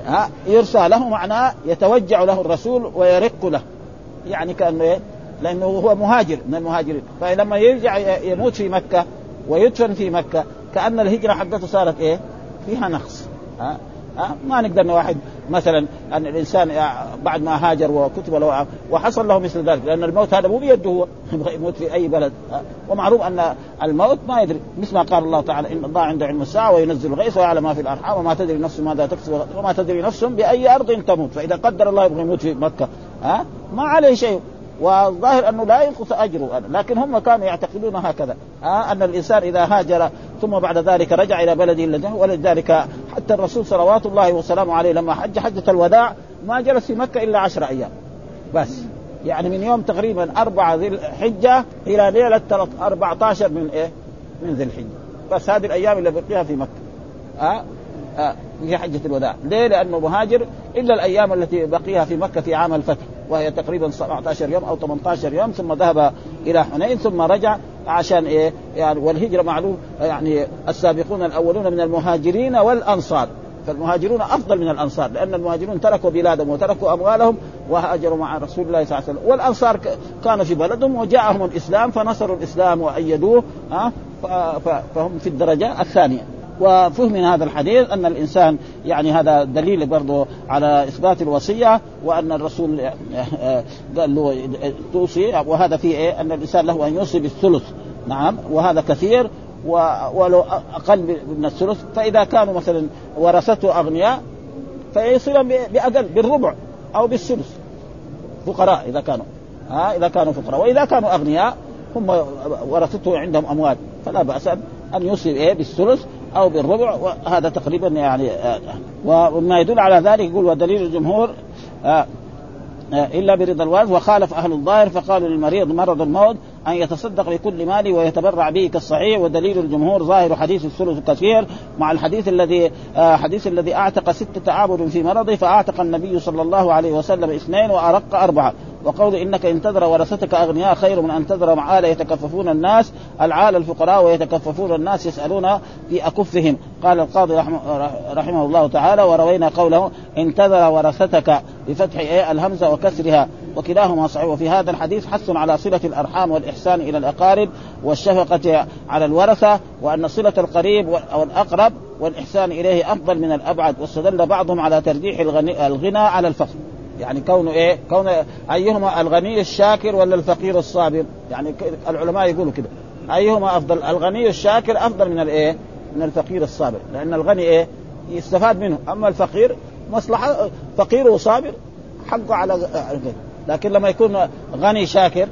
ها يرسى له معناه يتوجع له الرسول ويرق له يعني كأنه إيه؟ لأنه هو مهاجر من المهاجرين فلما يرجع يموت في مكة ويدفن في مكة كأن الهجرة حقته صارت إيه؟ فيها نقص ها ها؟ ما نقدر واحد مثلا أن الإنسان بعد ما هاجر وكتب له وحصل له مثل ذلك لأن الموت هذا مو بيده هو يموت في أي بلد ومعروف أن الموت ما يدري مثل ما قال الله تعالى إن الله عنده علم الساعة وينزل الغيث ويعلم ما في الأرحام وما تدري نفس ماذا تكسب وما تدري نفس بأي أرض تموت فإذا قدر الله يبغى يموت في مكة ها؟ ما عليه شيء. والظاهر أنه لا ينقص أجره لكن هم كانوا يعتقدون هكذا آه أن الإنسان إذا هاجر ثم بعد ذلك رجع إلى بلده الذي ولذلك حتى الرسول صلوات الله وسلامه عليه لما حج حجة الوداع ما جلس في مكة إلا عشر أيام بس يعني من يوم تقريبا أربعة ذي الحجة إلى ليلة 14 من إيه؟ من ذي الحجة بس هذه الأيام اللي بقيها في مكة آه؟ آه في حجة الوداع ليه؟ لأنه مهاجر إلا الأيام التي بقيها في مكة في عام الفتح وهي تقريبا 17 يوم أو 18 يوم ثم ذهب إلى حنين ثم رجع عشان إيه؟ يعني والهجرة معلوم يعني السابقون الأولون من المهاجرين والأنصار. فالمهاجرون أفضل من الأنصار لأن المهاجرون تركوا بلادهم وتركوا أموالهم وهاجروا مع رسول الله صلى الله عليه وسلم. والأنصار كانوا في بلدهم وجاءهم الإسلام فنصروا الإسلام وأيدوه ها فهم في الدرجة الثانية. وفهم من هذا الحديث أن الإنسان يعني هذا دليل برضه على إثبات الوصية وأن الرسول قال له توصي وهذا فيه إيه؟ أن الإنسان له أن يوصي بالثلث. نعم وهذا كثير ولو أقل من الثلث. فإذا كانوا مثلا ورثته أغنياء فيصل بأقل بالربع أو بالثلث. فقراء إذا كانوا. ها إذا كانوا فقراء. وإذا كانوا أغنياء هم ورثته عندهم أموال. فلا بأس أن يوصي إيه بالثلث. أو بالربع وهذا تقريبا يعني آه، وما يدل على ذلك يقول ودليل الجمهور آه، آه، إلا برضا الوالد وخالف أهل الظاهر فقالوا للمريض مرض الموت أن يتصدق بكل ماله ويتبرع به كالصحيح ودليل الجمهور ظاهر حديث الثلث كثير مع الحديث الذي حديث الذي أعتق ستة عبد في مرضه فأعتق النبي صلى الله عليه وسلم اثنين وأرق أربعة. وقول إنك إن تذر ورثتك أغنياء خير من أن تذر معالى يتكففون الناس العال الفقراء ويتكففون الناس يسألون في أكفهم. قال القاضي رحمه, رحمه الله تعالى وروينا قوله إن تذر ورثتك بفتح إيه الهمزة وكسرها. وكلاهما صحيح وفي هذا الحديث حث على صلة الأرحام والإحسان إلى الأقارب والشفقة على الورثة وأن صلة القريب أو الاقرب والإحسان إليه أفضل من الأبعد واستدل بعضهم على ترجيح الغنى على الفقر يعني كونه إيه؟ كون أيهما الغني الشاكر ولا الفقير الصابر؟ يعني العلماء يقولوا كده أيهما أفضل؟ الغني الشاكر أفضل من الايه؟ من الفقير الصابر، لأن الغني إيه؟ يستفاد منه، أما الفقير مصلحة فقير وصابر حقه على لكن لما يكون غني شاكر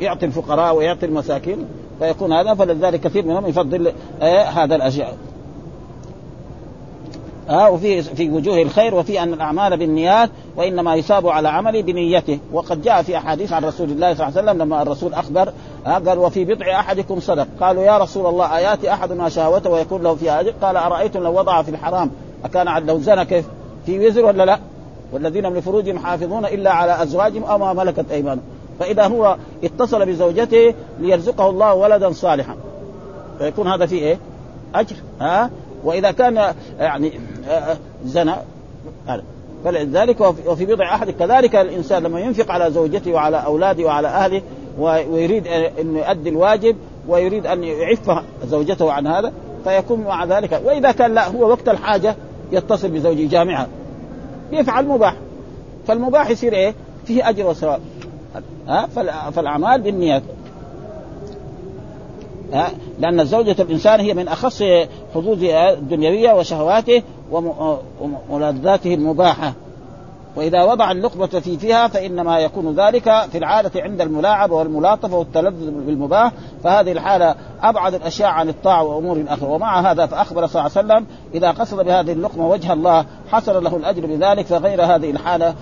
يعطي الفقراء ويعطي المساكين فيكون هذا فلذلك كثير منهم يفضل إيه هذا الاشياء ها وفي في وجوه الخير وفي أن الأعمال بالنيات وإنما يصاب على عمله بنيته. وقد جاء في أحاديث عن رسول الله صلى الله عليه وسلم لما الرسول أخبر قال وفي بضع أحدكم صدق. قالوا يا رسول الله ايات احدنا شهوته ويكون له فيها أجر؟ قال أرأيتم لو وضع في الحرام أكان لو زنى كيف؟ في وزر ولا لا؟ والذين من فروجهم حافظون إلا على أزواجهم أو ما ملكت أيمانهم. فإذا هو اتصل بزوجته ليرزقه الله ولدا صالحا. فيكون هذا فيه إيه؟ أجر. ها؟ وإذا كان يعني زنى فلذلك وفي بضع أحد كذلك الإنسان لما ينفق على زوجته وعلى أولاده وعلى أهله ويريد انه يؤدي الواجب ويريد أن يعف زوجته عن هذا فيكون مع ذلك. وإذا كان لا هو وقت الحاجة يتصل بزوجه جامعه يفعل مباح. فالمباح يصير إيه؟ فيه أجر وثواب. ها؟ فالأعمال بالنيات. لأن زوجة الإنسان هي من أخص حظوظه الدنيوية وشهواته وملذاته المباحة. وإذا وضع اللقمه في فيها فإنما يكون ذلك في العادة عند الملاعبه والملاطفه والتلذذ بالمباح فهذه الحالة أبعد الأشياء عن الطاعة وأمور أخرى. ومع هذا فأخبر صلى الله عليه وسلم إذا قصد بهذه اللقمه وجه الله حصل له الأجر بذلك فغير هذه الحالة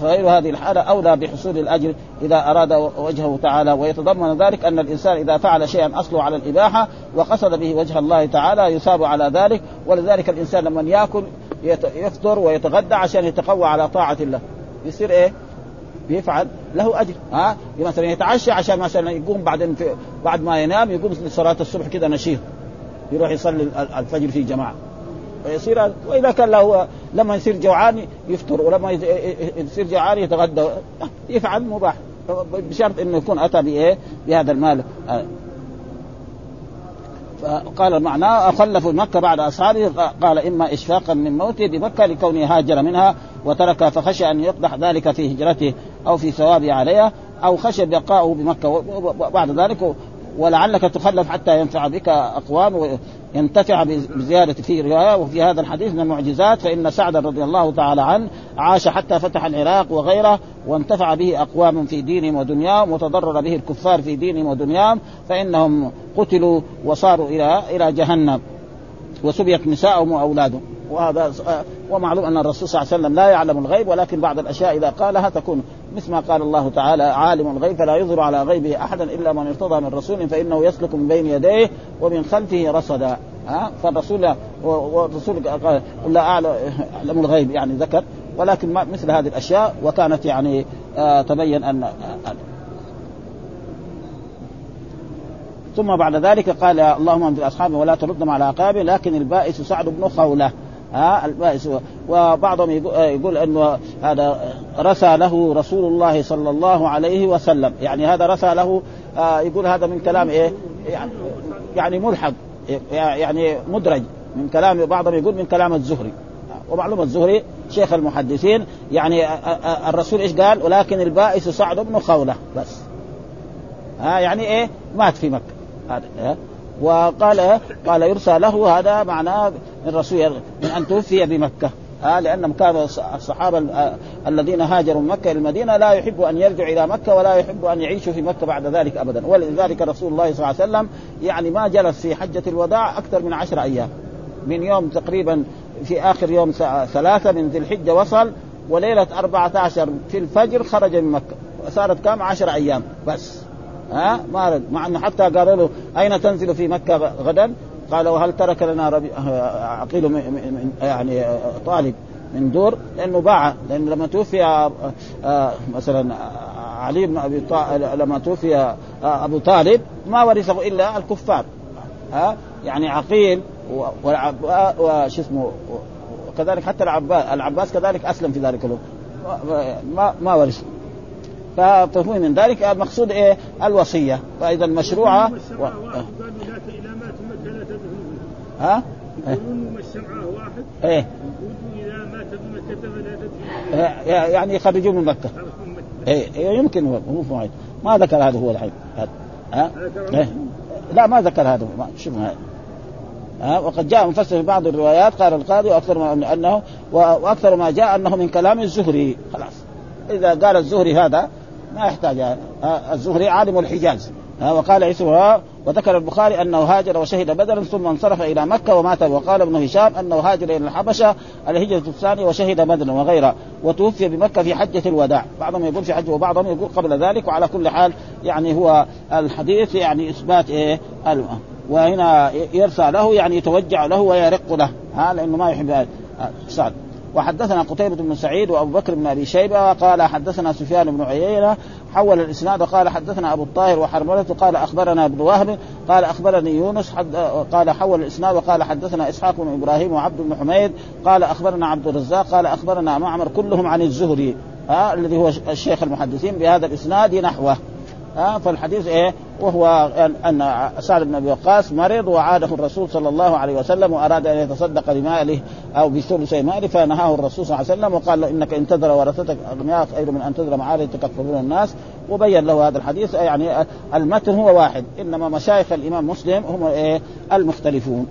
فغير هذه الحالة أولى بحصول الأجر إذا أراد وجهه تعالى. ويتضمن ذلك أن الإنسان إذا فعل شيئا أصله على الإباحة وقصد به وجه الله تعالى يثاب على ذلك. ولذلك الإنسان لمن يأكل يفطر ويتغدى عشان يتقوى على طاعة الله. يصير إيه؟ بيفعل له أجر. ها؟ مثلا يتعشى عشان مثلا يقوم بعدين بعد ما ينام يقوم لصلاة الصبح كذا نشيط. يروح يصلي الفجر في جماعة. ويصير وإذا كان له لما يصير جوعان يفطر ولما يصير جوعان يتغدى. يفعل مباح. بشرط إنه يكون أتى بإيه؟ بهذا المال. قال معناه خلفوا مكه بعد أصحابه قال إما إشفاقا من موته بمكة لكونه هاجر منها وترك فخشى أن يقدح ذلك في هجرته أو في ثوابه عليها أو خشى بقاؤه بمكة وبعد ذلك ولعلك تخلف حتى ينفع بك أقوام ينتفع بزيادة في رواية وفي هذا الحديث من المعجزات فإن سعدا رضي الله تعالى عنه عاش حتى فتح العراق وغيره وانتفع به أقوام في دينهم ودنياهم وتضرر به الكفار في دينهم ودنياهم فإنهم قتلوا وصاروا إلى إلى جهنم وسبيت نساءهم وأولادهم. وهذا ومعلوم أن الرسول صلى الله عليه وسلم لا يعلم الغيب ولكن بعض الأشياء إذا قالها تكون مثل ما قال الله تعالى عالم الغيب فلا يظهر على غيبه أحدا إلا من ارتضى من رسول فإنه يسلك من بين يديه ومن خلفه رصدا. ها؟ فالرسول والرسول قال لا اعلم الغيب. يعني ذكر ولكن مثل هذه الأشياء وكانت يعني آه تبين ان ثم بعد ذلك قال اللهم انزل أصحابي ولا تردهم على عقابي لكن البائس سعد بن خولة. ها؟ البائس. وبعضهم يقول إنه هذا رثى له رسول الله صلى الله عليه وسلم. يعني هذا رثى له آه يقول هذا من كلام إيه؟ يعني, يعني ملحق يعني مدرج. من كلام بعضهم يقول من كلام الزهري. ومعلومة الزهري شيخ المحدثين يعني الرسول إيش قال؟ ولكن البائس سعد بن خولة بس. ها يعني إيه؟ مات في مكة. هذا وقال قال يرسى له هذا معناه من الرسول من أن توفي بمكة. ها لأنهم كانوا الصحابة الذين هاجروا من مكة إلى المدينة لا يحب أن يرجع إلى مكة ولا يحب أن يعيشوا في مكة بعد ذلك ابدا. ولذلك رسول الله صلى الله عليه وسلم يعني ما جلس في حجة الوداع أكثر من عشر أيام. من يوم تقريبا في آخر يوم ثلاثة من ذي الحجة وصل وليلة 14 في الفجر خرج من مكة. صارت كم؟ عشر أيام بس. ها؟ ما رد مع إنه حتى قالوا له أين تنزل في مكة غدا؟ قال وهل ترك لنا ربي عقيل من يعني طالب من دور لأنه باع. لأن لما توفي مثلا علي بن أبي طالب لما توفي أبو طالب ما ورثه إلا الكفار. ها؟ يعني عقيل وش اسمه وكذلك حتى العباس العباس كذلك أسلم في ذلك الوقت. ما ما ورث فمفهوم من ذلك. المقصود إيه؟ الوصية. فاذا المشروعه و... ها؟ يقولون الشمعة واحد. إيه. إذا مات بمكة فلا تدفنوه يعني يخرجوه من مكة. إيه يمكن هو مو ما ذكر هذا هو الحين ها؟ إيه؟ لا ما ذكر هذا شوف هذا ها؟ وقد جاء مفسر في بعض الروايات قال القاضي وأكثر ما انه وأكثر ما جاء أنه من كلام الزهري. خلاص. إذا قال الزهري هذا ما يحتاج. الزهري عالم الحجاز. وقال عيسى وذكر البخاري أنه هاجر وشهد بدرا ثم انصرف إلى مكة ومات. وقال ابن هشام أنه هاجر إلى الحبشة الهجرة الثانية وشهد بدرا وغيره وتوفي بمكة في حجة الوداع. بعضهم يقول في حجه وبعضهم يقول قبل ذلك. وعلى كل حال يعني هو الحديث يعني إثبات إيه؟ وهنا يرثى له يعني يتوجع له ويرق له. ها لأنه ما يحب. سعد. وحدثنا قتيبة بن سعيد وأبو بكر بن أبي شيبة قال حدثنا سفيان بن عيينة حول الإسناد وقال حدثنا أبو الطاهر وحرملة قال أخبرنا ابن وهب قال أخبرني يونس حد قال حول الإسناد وقال حدثنا إسحاق بن إبراهيم وعبد بن حميد قال أخبرنا عبد الرزاق قال أخبرنا معمر كلهم عن الزهري آه الذي هو الشيخ المحدثين بهذا الإسناد نحوه. ها فالحديث إيه؟ وهو ان سعد بن أبي وقاص مرض وعاده الرسول صلى الله عليه وسلم وأراد أن يتصدق بماله أو بثلث ماله فنهاه الرسول صلى الله عليه وسلم وقال له إنك إن تذر ورثتك أغنياء خير من أن تذر معالي تكفرون الناس وبين له هذا الحديث يعني المتن هو واحد إنما مشايخ الإمام مسلم هم إيه؟ المختلفون.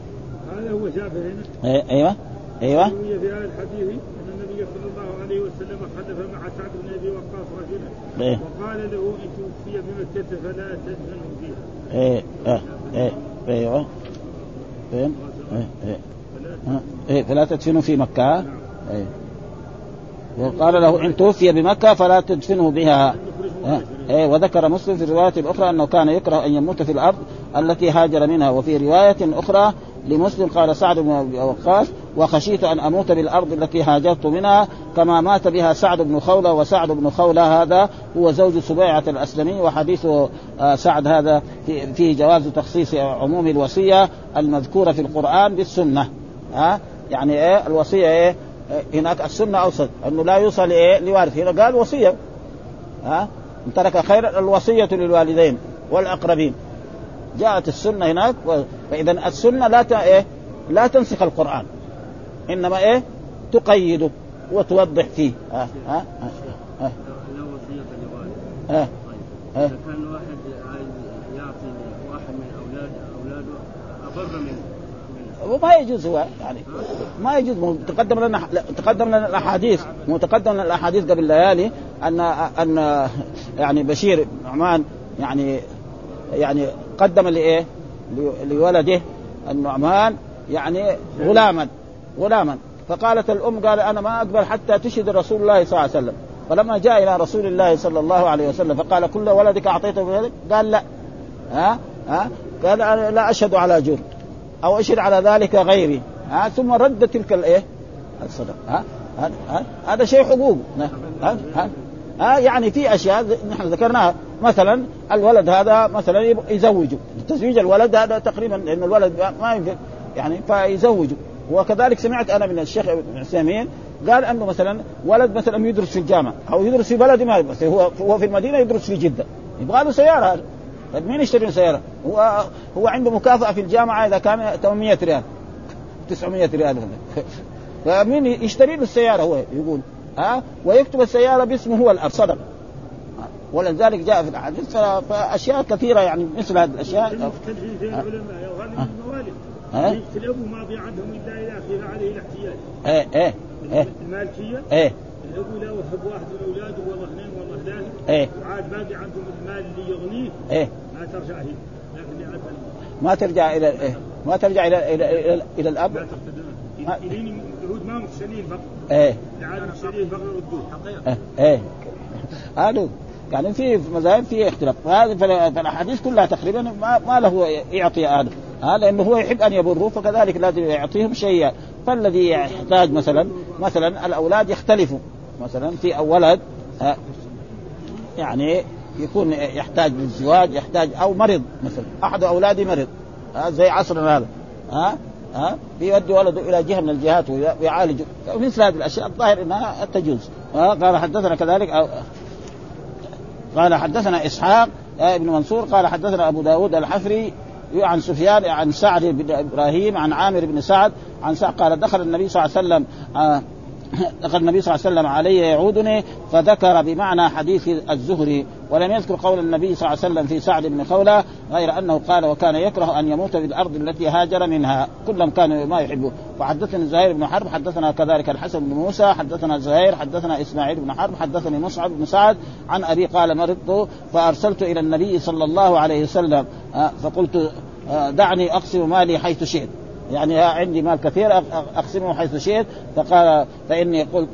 هذا هو شافعي هنا. إيه؟ أيوه؟ أيوه؟ في هذا الحديث ان النبي صلى الله عليه وسلم خلف مع سعد بن أبي وقاص رجلا. إيه؟ وقال له إن توفي بمكة فلا تدفنه فيها. إيه آه إيه أيوه فين؟ إيه إيه. إيه فلا تدفنوا في مكة. إيه. وقال له إن توفي بمكة فلا تدفنه بها. إيه وذكر مسلم في الرواية الأخرى أنه كان يكره أن يموت في الأرض التي هاجر منها. وفي رواية أخرى لمسلم قال سعد بن أبي وقاص وخشيت أن أموت بالأرض التي هاجرت منها كما مات بها سعد بن خولة وسعد بن خولة هذا هو زوج سبيعة الأسلمي وحديث سعد هذا فيه جواز تخصيص عموم الوصية المذكورة في القرآن بالسنة. ها؟ يعني إيه؟ الوصية إيه؟ هناك السنة اوسط أنه لا يوصل إيه لوارث. هنا قال وصية. ها؟ إن ترك خير الوصية للوالدين والأقربين. جاءت السنة هناك فاذا السنة لا ت... إيه؟ لا تنسخ القرآن. إنما إيه؟ تقيده وتوضح فيه. ها ها ها ها ها إذا كان واحد عايز يعطي واحد من أولاد أولاده أبر منه وما يجوز هو يعني ما يجوز. تقدم لنا تقدم لنا الأحاديث. متقدم لنا الأحاديث قبل ليالي ان أن يعني بشير نعمان يعني يعني قدم لإيه؟ لولده النعمان يعني غلاما. غلاما. فقالت الأم قال أنا ما أقبل حتى تشهد رسول الله صلى الله عليه وسلم. فلما جاء إلى رسول الله صلى الله عليه وسلم فقال كل ولدك أعطيته بولدك قال لا. ها؟ ها؟ قال أنا لا أشهد على جر أو أشهد على ذلك غيري. ها؟ ثم رد تلك الايه الصدقة. ها؟ هذا شيء حقوق. ها؟ ها؟ ها؟ يعني في أشياء نحن ذكرناها. مثلا الولد هذا مثلا يزوجه. تزويج الولد هذا تقريبا لأن الولد ما ينفع. يعني فيزوجه. وكذلك سمعت أنا من الشيخ ابن عثيمين قال أنه مثلا ولد مثلا يدرس في الجامعة أو يدرس في بلد ما بس هو هو في المدينة يدرس في جدة. يبغى له سيارة. طيب مين يشتري له سيارة؟ هو هو عنده مكافأة في الجامعة إذا كان 800 ريال. 900 ريال. فمين يشتري له السيارة هو؟ يقول ها؟ ويكتب السيارة باسمه هو الأب. صدق. ولذلك جاء في الأحاديث. فأشياء كثيرة يعني مثل هذه الأشياء. المختلفين العلماء يا غالب الموالد في الاب ما في عندهم إلا إذا أخذ عليه الاحتياج إيه إيه إيه. المالكية إيه. الاب لا يحب واحد من أولاده والله اثنين والله ثلاثة. إيه. وعاد باقي عندهم المال اللي يغنيه إيه. ما ترجع هي. لكن ما ترجع إلى إيه؟ ما ترجع إلى إلى إلى, إلى الأب؟ لا تقتدون الين اليهود ما مكسلين فقط. إيه. العالم الشريف فقط يردوه إيه إيه. هذا يعني في مذاهب في اختلاف. فهذه فالاحاديث كلها تقريبا ما, ما له يعطي هذا. هذا لأنه هو يحب أن يبره فكذلك لازم يعطيهم شيئا. فالذي يحتاج مثلا مثلا الأولاد يختلفوا. مثلا في ولد يعني يكون يحتاج للزواج يحتاج أو مرض مثلا. أحد اولاده مرض زي عصرنا هذا ها ها بيودي ولده إلى جهه من الجهات ويعالج. مثل هذه الأشياء الظاهر إنها تجوز. قال حدثنا كذلك قال حدثنا إسحاق ابن منصور قال حدثنا أبو داود الحفري عن سفيان عن سعد بن إبراهيم عن عامر بن سعد عن سعد قال دخل النبي صلى الله عليه وسلم دخل النبي صلى الله عليه وسلم علي يعودني فذكر بمعنى حديث الزهري ولم يذكر قول النبي صلى الله عليه وسلم في سعد بن خولة غير أنه قال وكان يكره أن يموت في الأرض التي هاجر منها كلهم كانوا ما يحبوا وحدثني زهير بن حرب حدثنا كذلك الحسن بن موسى حدثنا زهير حدثنا إسماعيل بن حرب حدثني مصعب بن سعد عن أبي قال مرضت فأرسلت إلى النبي صلى الله عليه وسلم. فقلت دعني أقسم مالي حيث شئت. يعني عندي مال كثير أقسمه حيث شئت. فقال فإني قلت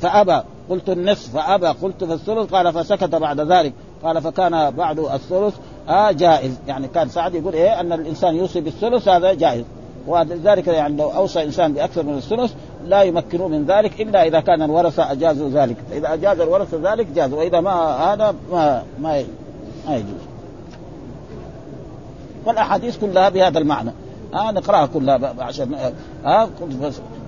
فأبى. قلت النصف فأبى. قلت في الثلث قال فسكت بعد ذلك. قال فكان بعد الثلث آه جائز. يعني كان سعد يقول إيه أن الإنسان يوصي بالثلث هذا جائز. ولذلك يعني لو أوصى إنسان بأكثر من الثلث لا يمكنوه من ذلك إلا إذا كان الورثه اجازوا ذلك، فإذا أجاز الورثه ذلك جاز. وإذا ما هذا ما ما ما يجوز. والأحاديث كلها بهذا المعنى. آه نقرأها كلها عشان آه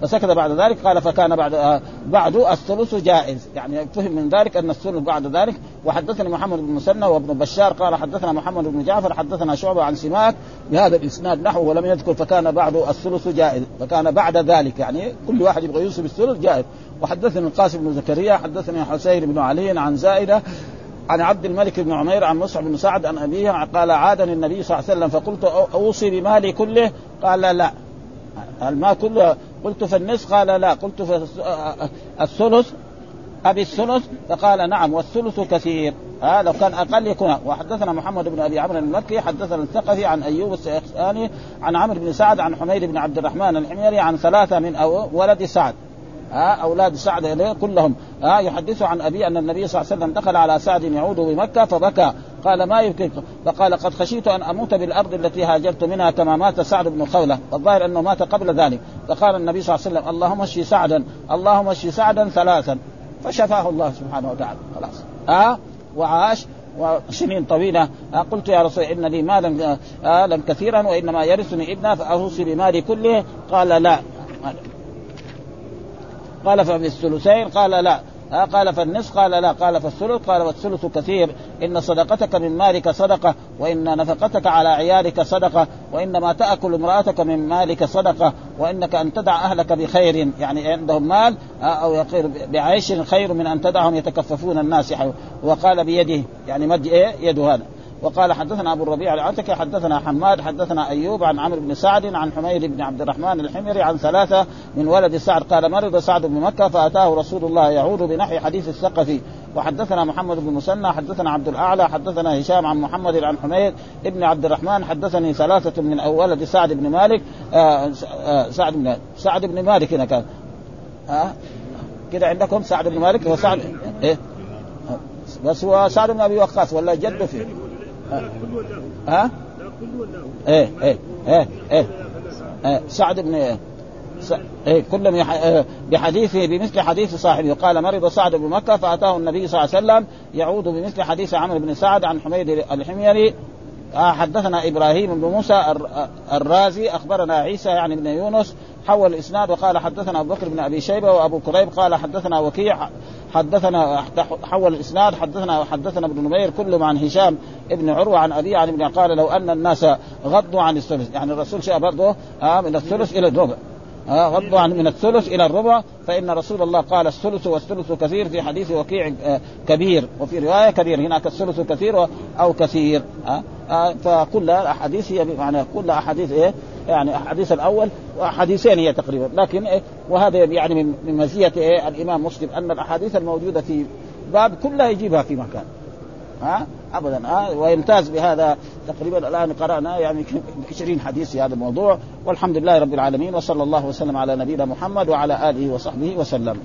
فسكت بعد ذلك قال فكان بعد آه بعد الثلث جائز. يعني فهم من ذلك أن الثلث بعد ذلك. وحدثني محمد بن مسنى وابن بشار قال حدثنا محمد بن جعفر حدثنا شعبة عن سماك بهذا الإسناد نحو ولم يذكر فكان بعد الثلث جائز. فكان بعد ذلك يعني كل واحد يبغى يوصي بالثلث جائز. وحدثني القاسم بن زكريا حدثني حسين بن علي عن زائدة عن عبد الملك بن عمير عن مصعب بن سعد عن أبيه قال عادني النبي صلى الله عليه وسلم فقلت أوصي بمالي كله؟ قال لا. المال كله؟ قلت في النصف؟ قال لا. قلت في الثلث. أبي الثلث؟ فقال نعم والثلث كثير. ها لو كان أقل يكون. وحدثنا محمد بن أبي عمرو المكي حدثنا الثقفي عن أيوب السيخاني عن عمرو بن سعد عن حميد بن عبد الرحمن الحميري عن ثلاثة من ولد سعد. ها أولاد سعد كلهم. ها يحدث عن أبي أن النبي صلى الله عليه وسلم دخل على سعد يعود بمكة فبكى. قال ما يبكيك فقال قد خشيت أن أموت بالأرض التي هاجرت منها كما مات سعد بن خولة. والظاهر أنه مات قبل ذلك. فقال النبي صلى الله عليه وسلم اللهم اشفي سعدا. اللهم اشفي سعدا ثلاثا. فشفاه الله سبحانه وتعالى. خلاص. ها وعاش وسنين طويلة. قلت يا رسول إن لي مالا آه كثيرا وإنما يرثني ابنا فأوصي بمالي كله. قال لا. قال ففي الثلثين قال لا. قال فالنصف قال لا. قال فالثلث قال والثلث كثير. إن صدقتك من مالك صدقة وإن نفقتك على عيالك صدقة وانما تأكل امرأتك من مالك صدقة وإنك أن تدع أهلك بخير يعني عندهم مال آه أو بعيش خير من أن تدعهم يتكففون الناس وقال بيده يعني مد إيه؟ يده هذا. وقال حدثنا أبو الربيع العتكي حدثنا حماد حدثنا أيوب عن عمرو بن سعد عن حميد بن عبد الرحمن الحميري عن ثلاثة من ولد سعد قال مرض سعد بن مكة فأتاه رسول الله يعود بنحو حديث الثقفي وحدثنا محمد بن مسنى حدثنا عبد الأعلى حدثنا هشام عن محمد عن حميد ابن عبد الرحمن حدثني ثلاثة من ولد سعد بن مالك آه آه سعد بن سعد بن مالك هنا كان. آه؟ كده عندكم سعد بن مالك هو سعد؟ إيه؟ بس هو سعد بن أبي وقاص ولا جده فيه؟ ها؟ إيه إيه إيه إيه, إيه. سعد بن إيه؟ س... إيه كلهم يح... آه، بحديثه بمثل حديث صاحبه قال مرض سعد بن مكة فأتاه النبي صلى الله عليه وسلم يعود بمثل حديث عمرو بن سعد عن حميد الحميري. آه حدثنا إبراهيم بن موسى الرازي أخبرنا عيسى يعني بن يونس حول الإسناد وقال حدثنا أبو بكر بن أبي شيبة وأبو كريب قال حدثنا وكيع حدثنا حول الإسناد حدثنا حدثنا ابن نمير كلهم عن هشام ابن عروة عن أبي عن ابن قال لو أن الناس غضوا عن الثلث يعني الرسول شاء برضه آه من الثلث إلى الربع. غضوا عن من الثلث إلى الربع فإن رسول الله قال الثلث والثلث كثير في حديث وكيع آه كبير وفي رواية كبير هناك الثلث كثير أو كثير آه آه فكل الاحاديث هي بمعنى كل أحاديث إيه؟ يعني الحديث الأول وحديثين هي تقريبا. لكن إيه؟ وهذا يعني من مزية إيه؟ الإمام مسلم أن الأحاديث الموجودة في باب كلها يجيبها في مكان. ها؟ ابدا. ها؟ ويمتاز بهذا تقريبا الآن قرأنا يعني 20 حديث في هذا الموضوع. والحمد لله رب العالمين وصلى الله وسلم على نبينا محمد وعلى آله وصحبه وسلم.